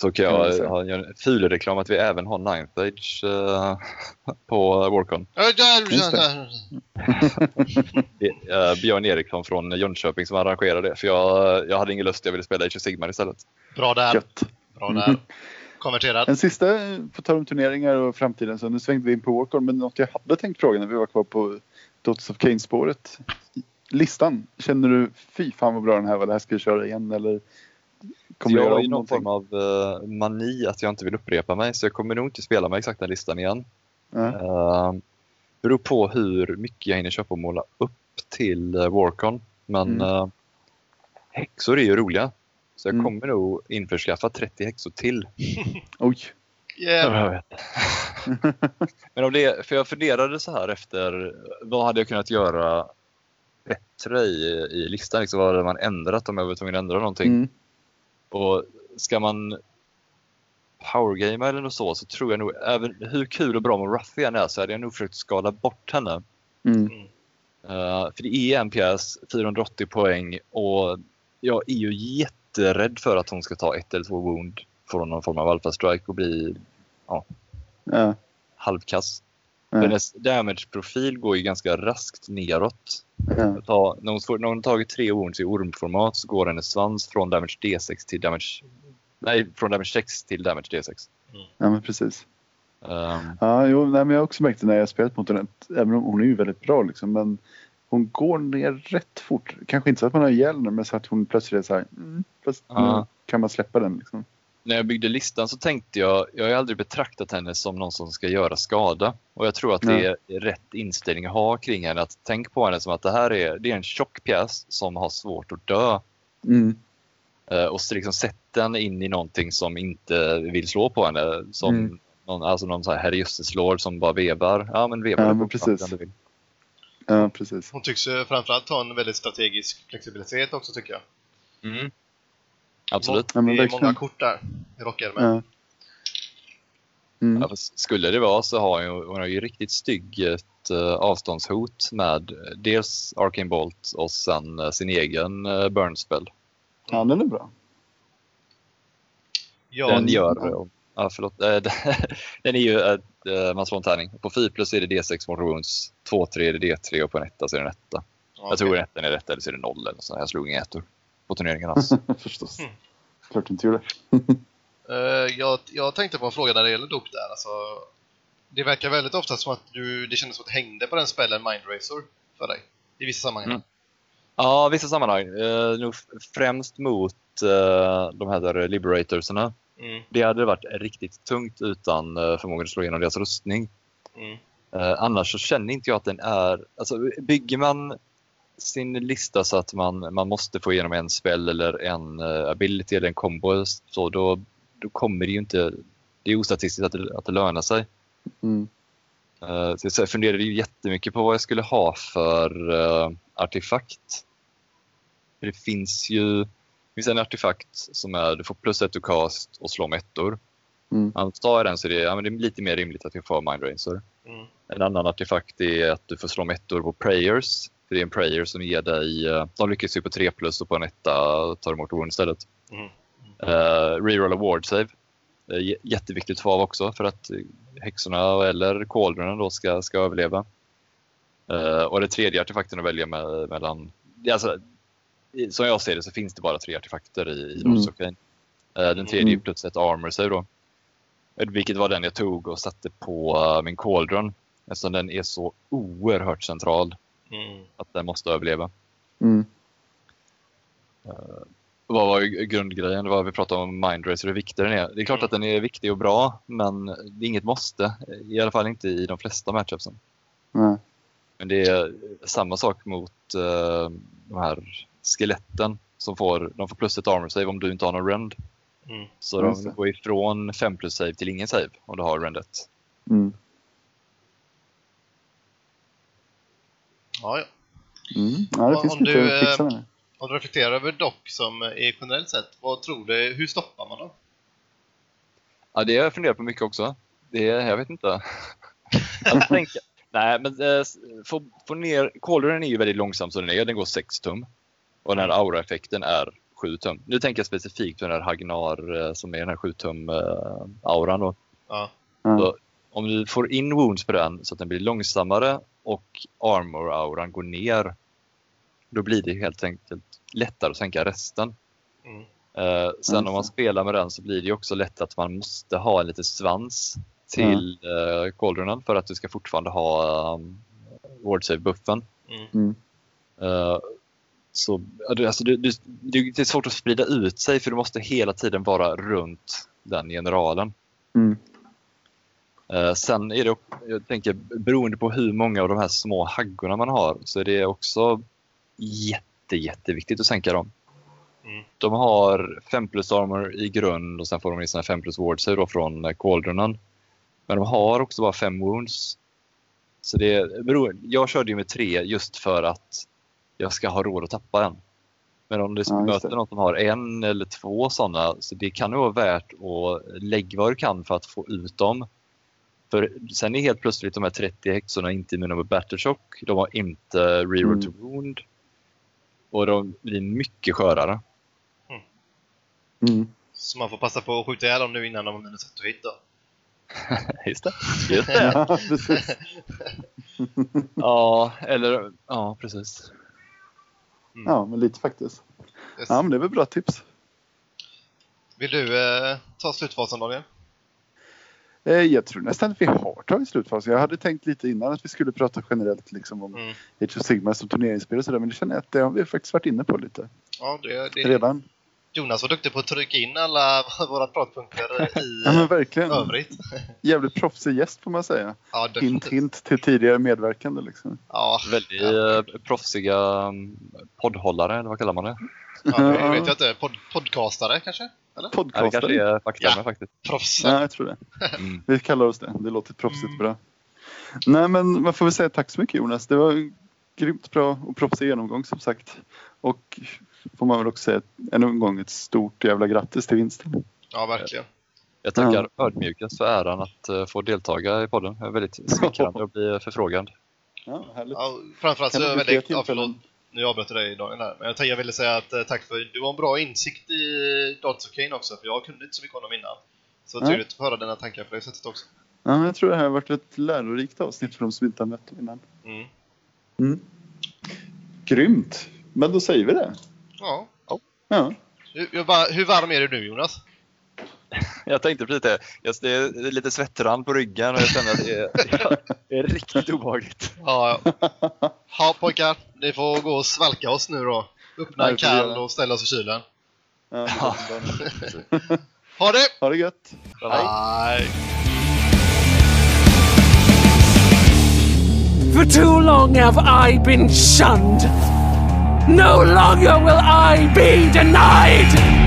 Så kan jag ha en ful reklam att vi även har Ninth Age eh, på Warcon. Eh, Björn Eriksson från Jönköping som arrangerade det. För jag, jag hade ingen lust, jag ville spela Age of Sigmar istället. Bra där. gött. Bra där. Konverterad. En sista, på tal om turneringar och framtiden, så nu svängde vi in på Warcon, men något jag hade tänkt fråga när vi var kvar på Dots of Kane-spåret. Listan, känner du fy fan vad bra den här var, det här ska jag köra igen eller kommer jag har ju någon form av eh, mani att jag inte vill upprepa mig så jag kommer nog inte spela med exakt den listan igen. Ja. Uh, beror på hur mycket jag hinner köpa och måla upp till uh, Warcon. Men Mm. eh, häxor är ju roliga. Så jag Mm. kommer nog införskaffa 30 häxor till. Oj, Yeah. Jag vet. Men om det, för jag funderade så här efter vad hade jag kunnat göra bättre i, i listan? Liksom, vad hade man ändrat om jag var tvungen att ändra någonting? mm. Och ska man powergame eller något så, så tror jag nog, även hur kul och bra Morathi än är, så hade jag nog försökt skala bort henne. Mm. Eh, för det är en pjäs, 480 poäng och jag är ju jätterädd för att hon ska ta ett eller två wound från någon form av alpha strike och bli Ja. halvkass. Ja. Hennes damage-profil går ju ganska raskt neråt. Ja. Ta, när, hon får, när hon tagit tre wounds i ormformat så går hennes svans från damage D6 till damage... Nej, från damage 6 till damage D6. ja, men precis. Um, Ja, jo, nej, men jag har också märkt det när jag har spelat mot henne, även om hon är ju väldigt bra liksom, men hon går ner rätt fort. Kanske inte så att man har ihjäl henne, men så att hon plötsligt är så här, mm, fast nu kan man släppa den liksom. När jag byggde listan så tänkte jag, jag har ju aldrig betraktat henne som någon som ska göra skada. Och jag tror att det är rätt inställning att ha kring henne. Att tänk på henne som att det här är, det är en tjock pjäs som har svårt att dö. Mm. Eh, och så liksom sätt den in i någonting som inte vill slå på henne. Som Mm. någon, alltså någon så här herrejösses lord som bara vevar. Ja men vevar Ja, det men på precis. vill. Ja, precis. Hon tycks ju framförallt ha en väldigt strategisk flexibilitet också tycker jag. Mm. Absolut. Ja, men det är många kort där i rockar med. Ja. Mm. Ja, skulle det vara så har hon, hon har ju riktigt stygg ett uh, avståndshot med eh, dels Arcane Bolt och sen eh, sin egen uh, burn spell. ja, den är bra. Ja, den gör... ja. Ja, förlåt. Eh, den är ju... Uh, man slår en tärning. På 4 plus är det D6 mortal wounds. 2-3 är det D3 och på en etta så är det en etta. ja, Jag tror okej. ettan är rätt eller så är det noll eller så. Jag slog inga ettor på turneringen alls. Förstås. Mm. Klart inte gjorde. Eh, jag, jag tänkte på en fråga när det gäller dop där. Alltså, det verkar väldigt ofta som att du, det kändes som att hängde på den spellen Mind Razor för dig. I vissa sammanhang. Mm. Ja, vissa sammanhang. Uh, nog främst mot uh, de här där Liberatorsarna. Mm, Det hade varit riktigt tungt utan uh, förmågan att slå igenom deras rustning. mm. Eh, annars så känner inte jag att den är... Alltså, bygger man sin lista så att man, man måste få igenom en spel eller en uh, ability eller en combo så då, då kommer det ju inte... Det är ostatistiskt att det, att det lönar sig. Mm. Uh, så jag funderade ju jättemycket på vad jag skulle ha för uh, artefakt. Det finns ju det finns en artefakt som är du får plus ett to cast och slå med ettor. Mm. Tar jag den så är det, ja, men det är lite mer rimligt att jag får mind racer. Mm. En annan artefakt är att du får slå med ettor på prayers. För det är en prayer som ger dig, eh, de lyckas ju på 3 plus och på en etta tar emot wound istället. Mm. Uh, reroll a ward save. Uh, jätteviktigt för också för att häxorna eller kåldronen då ska, ska överleva. Uh, och det tredje artefakten att välja med, mellan... Alltså, som jag ser det så finns det bara tre artefakter i, i mm. Uh, den tredje mm. plus ett armor save då. Vilket var den jag tog och satte på uh, min cauldron. Eftersom den är så oerhört central. Mm. Att den måste överleva. Mm. Uh, vad var grundgrejen? Det var vi pratade om mindracer, hur viktig den är. Det är klart mm. att den är viktig och bra, men det är inget måste. I alla fall inte i de flesta matchupsen. Mm. Men det är samma sak mot uh, de här skeletten som får, de får plus ett armor save om du inte har någon rend. Mm. Så de går ifrån 5 plus save till ingen save om du har rendet. Mm. Ja, ja. Mm. ja det om, finns om du, att fixa med. Om du reflekterar över dock som är generellt sett, vad tror du, hur stoppar man dem? Ja, det har jag funderat på mycket också. Det, jag vet inte. jag tänker, nej, men äh, få, få ner, Cauldron är ju väldigt långsam som den är, den går 6 tum. Och den här aura-effekten är 7 tum. Nu tänker jag specifikt på den här Hagnar eh, som är den här 7 tum uh, auran då. Ja. Så, om du får in wounds på den så att den blir långsammare och armor-auran går ner, då blir det helt enkelt lättare att sänka resten. Mm. Uh, sen mm. om man spelar med den så blir det också lätt att man måste ha en liten svans till mm. uh, cauldronen för att du ska fortfarande ha um, ward save-buffen. Mm. Uh, så, alltså, det, det, det, är svårt att sprida ut sig för du måste hela tiden vara runt den generalen. Mm. Uh, sen är det, jag tänker, beroende på hur många av de här små haggorna man har så är det också jätte, jätteviktigt att sänka dem. Mm. De har 5 plus armor i grund och sen får de in sina 5 plus ward då från uh, cauldronen. Men de har också bara 5 wounds. Så det beror, jag körde ju med 3 just för att jag ska ha råd att tappa en. Men om du ja, möter någon som har en eller två sådana, så det kan nog vara värt att lägga vad du kan för att få ut dem. För sen är helt plötsligt de här 30 häxorna inte immuna mot battleshock. De har inte reroll mm. to wound. Och de blir mycket skörare. Mm. Mm. Så man får passa på att skjuta ihjäl dem nu innan de har minus ett hit då? Just det. Just det. ja, precis. ja, eller ja, precis. Mm. Ja, men lite faktiskt. Yes. Ja, men det är väl bra tips. Vill du eh, ta slutfasen Daniel? Eh, jag tror nästan att vi har tagit slutfasen. Jag hade tänkt lite innan att vi skulle prata generellt liksom om mm. Age of Sigma som turneringsspel och sådär. Men det känner jag att det har vi faktiskt varit inne på lite. Ja, det, det... Redan. Jonas var duktig på att trycka in alla våra pratpunkter i ja, men verkligen. övrigt. Jävligt proffsig gäst får man säga. Ja, hint hint till tidigare medverkande liksom. Ja, Väldigt ja. Eh, proffsiga mm, poddhållare, eller vad kallar man det? Ja, det vet jag inte. Pod podcastare kanske? Eller? Podcastare? Ja, det kanske är fakta ja. faktiskt. Proffs. Ja, jag tror det. Mm. Vi kallar oss det. Det låter proffsigt mm. bra. Nej, men man får väl säga tack så mycket Jonas. Det var grymt bra och proffsig genomgång som sagt. Och får man väl också säga ännu en gång ett stort jävla grattis till vinsten. Ja, verkligen. Jag tackar ja. ödmjukast för äran att uh, få deltaga i podden. Det är väldigt smickrande att bli förfrågad. Ja, härligt. Ja, framförallt så är jag väldigt... Ja, förlåt. Nu avbröt jag dig Daniel här. Men jag, jag ville säga att uh, tack för du har en bra insikt i Dotsocaine också. För jag kunde inte så mycket om dem innan. Så trevligt att höra dina tankar på det sättet också. Ja, jag tror det här har varit ett lärorikt avsnitt för de som inte har mött innan. Mm. Mm. Grymt! Men då säger vi det. Ja. ja. Hur, hur varm är du nu Jonas? Jag tänkte precis det. Det är lite svettrand på ryggen och jag känner att det är, det är riktigt obehagligt. Ja, ja. Ha pojkar, ni får gå och svalka oss nu då. Öppna en kall och ställa oss i kylen. Ja, ha det! Ha det gött! Bye. Bye. For too long have I been shunned. No longer will I be denied!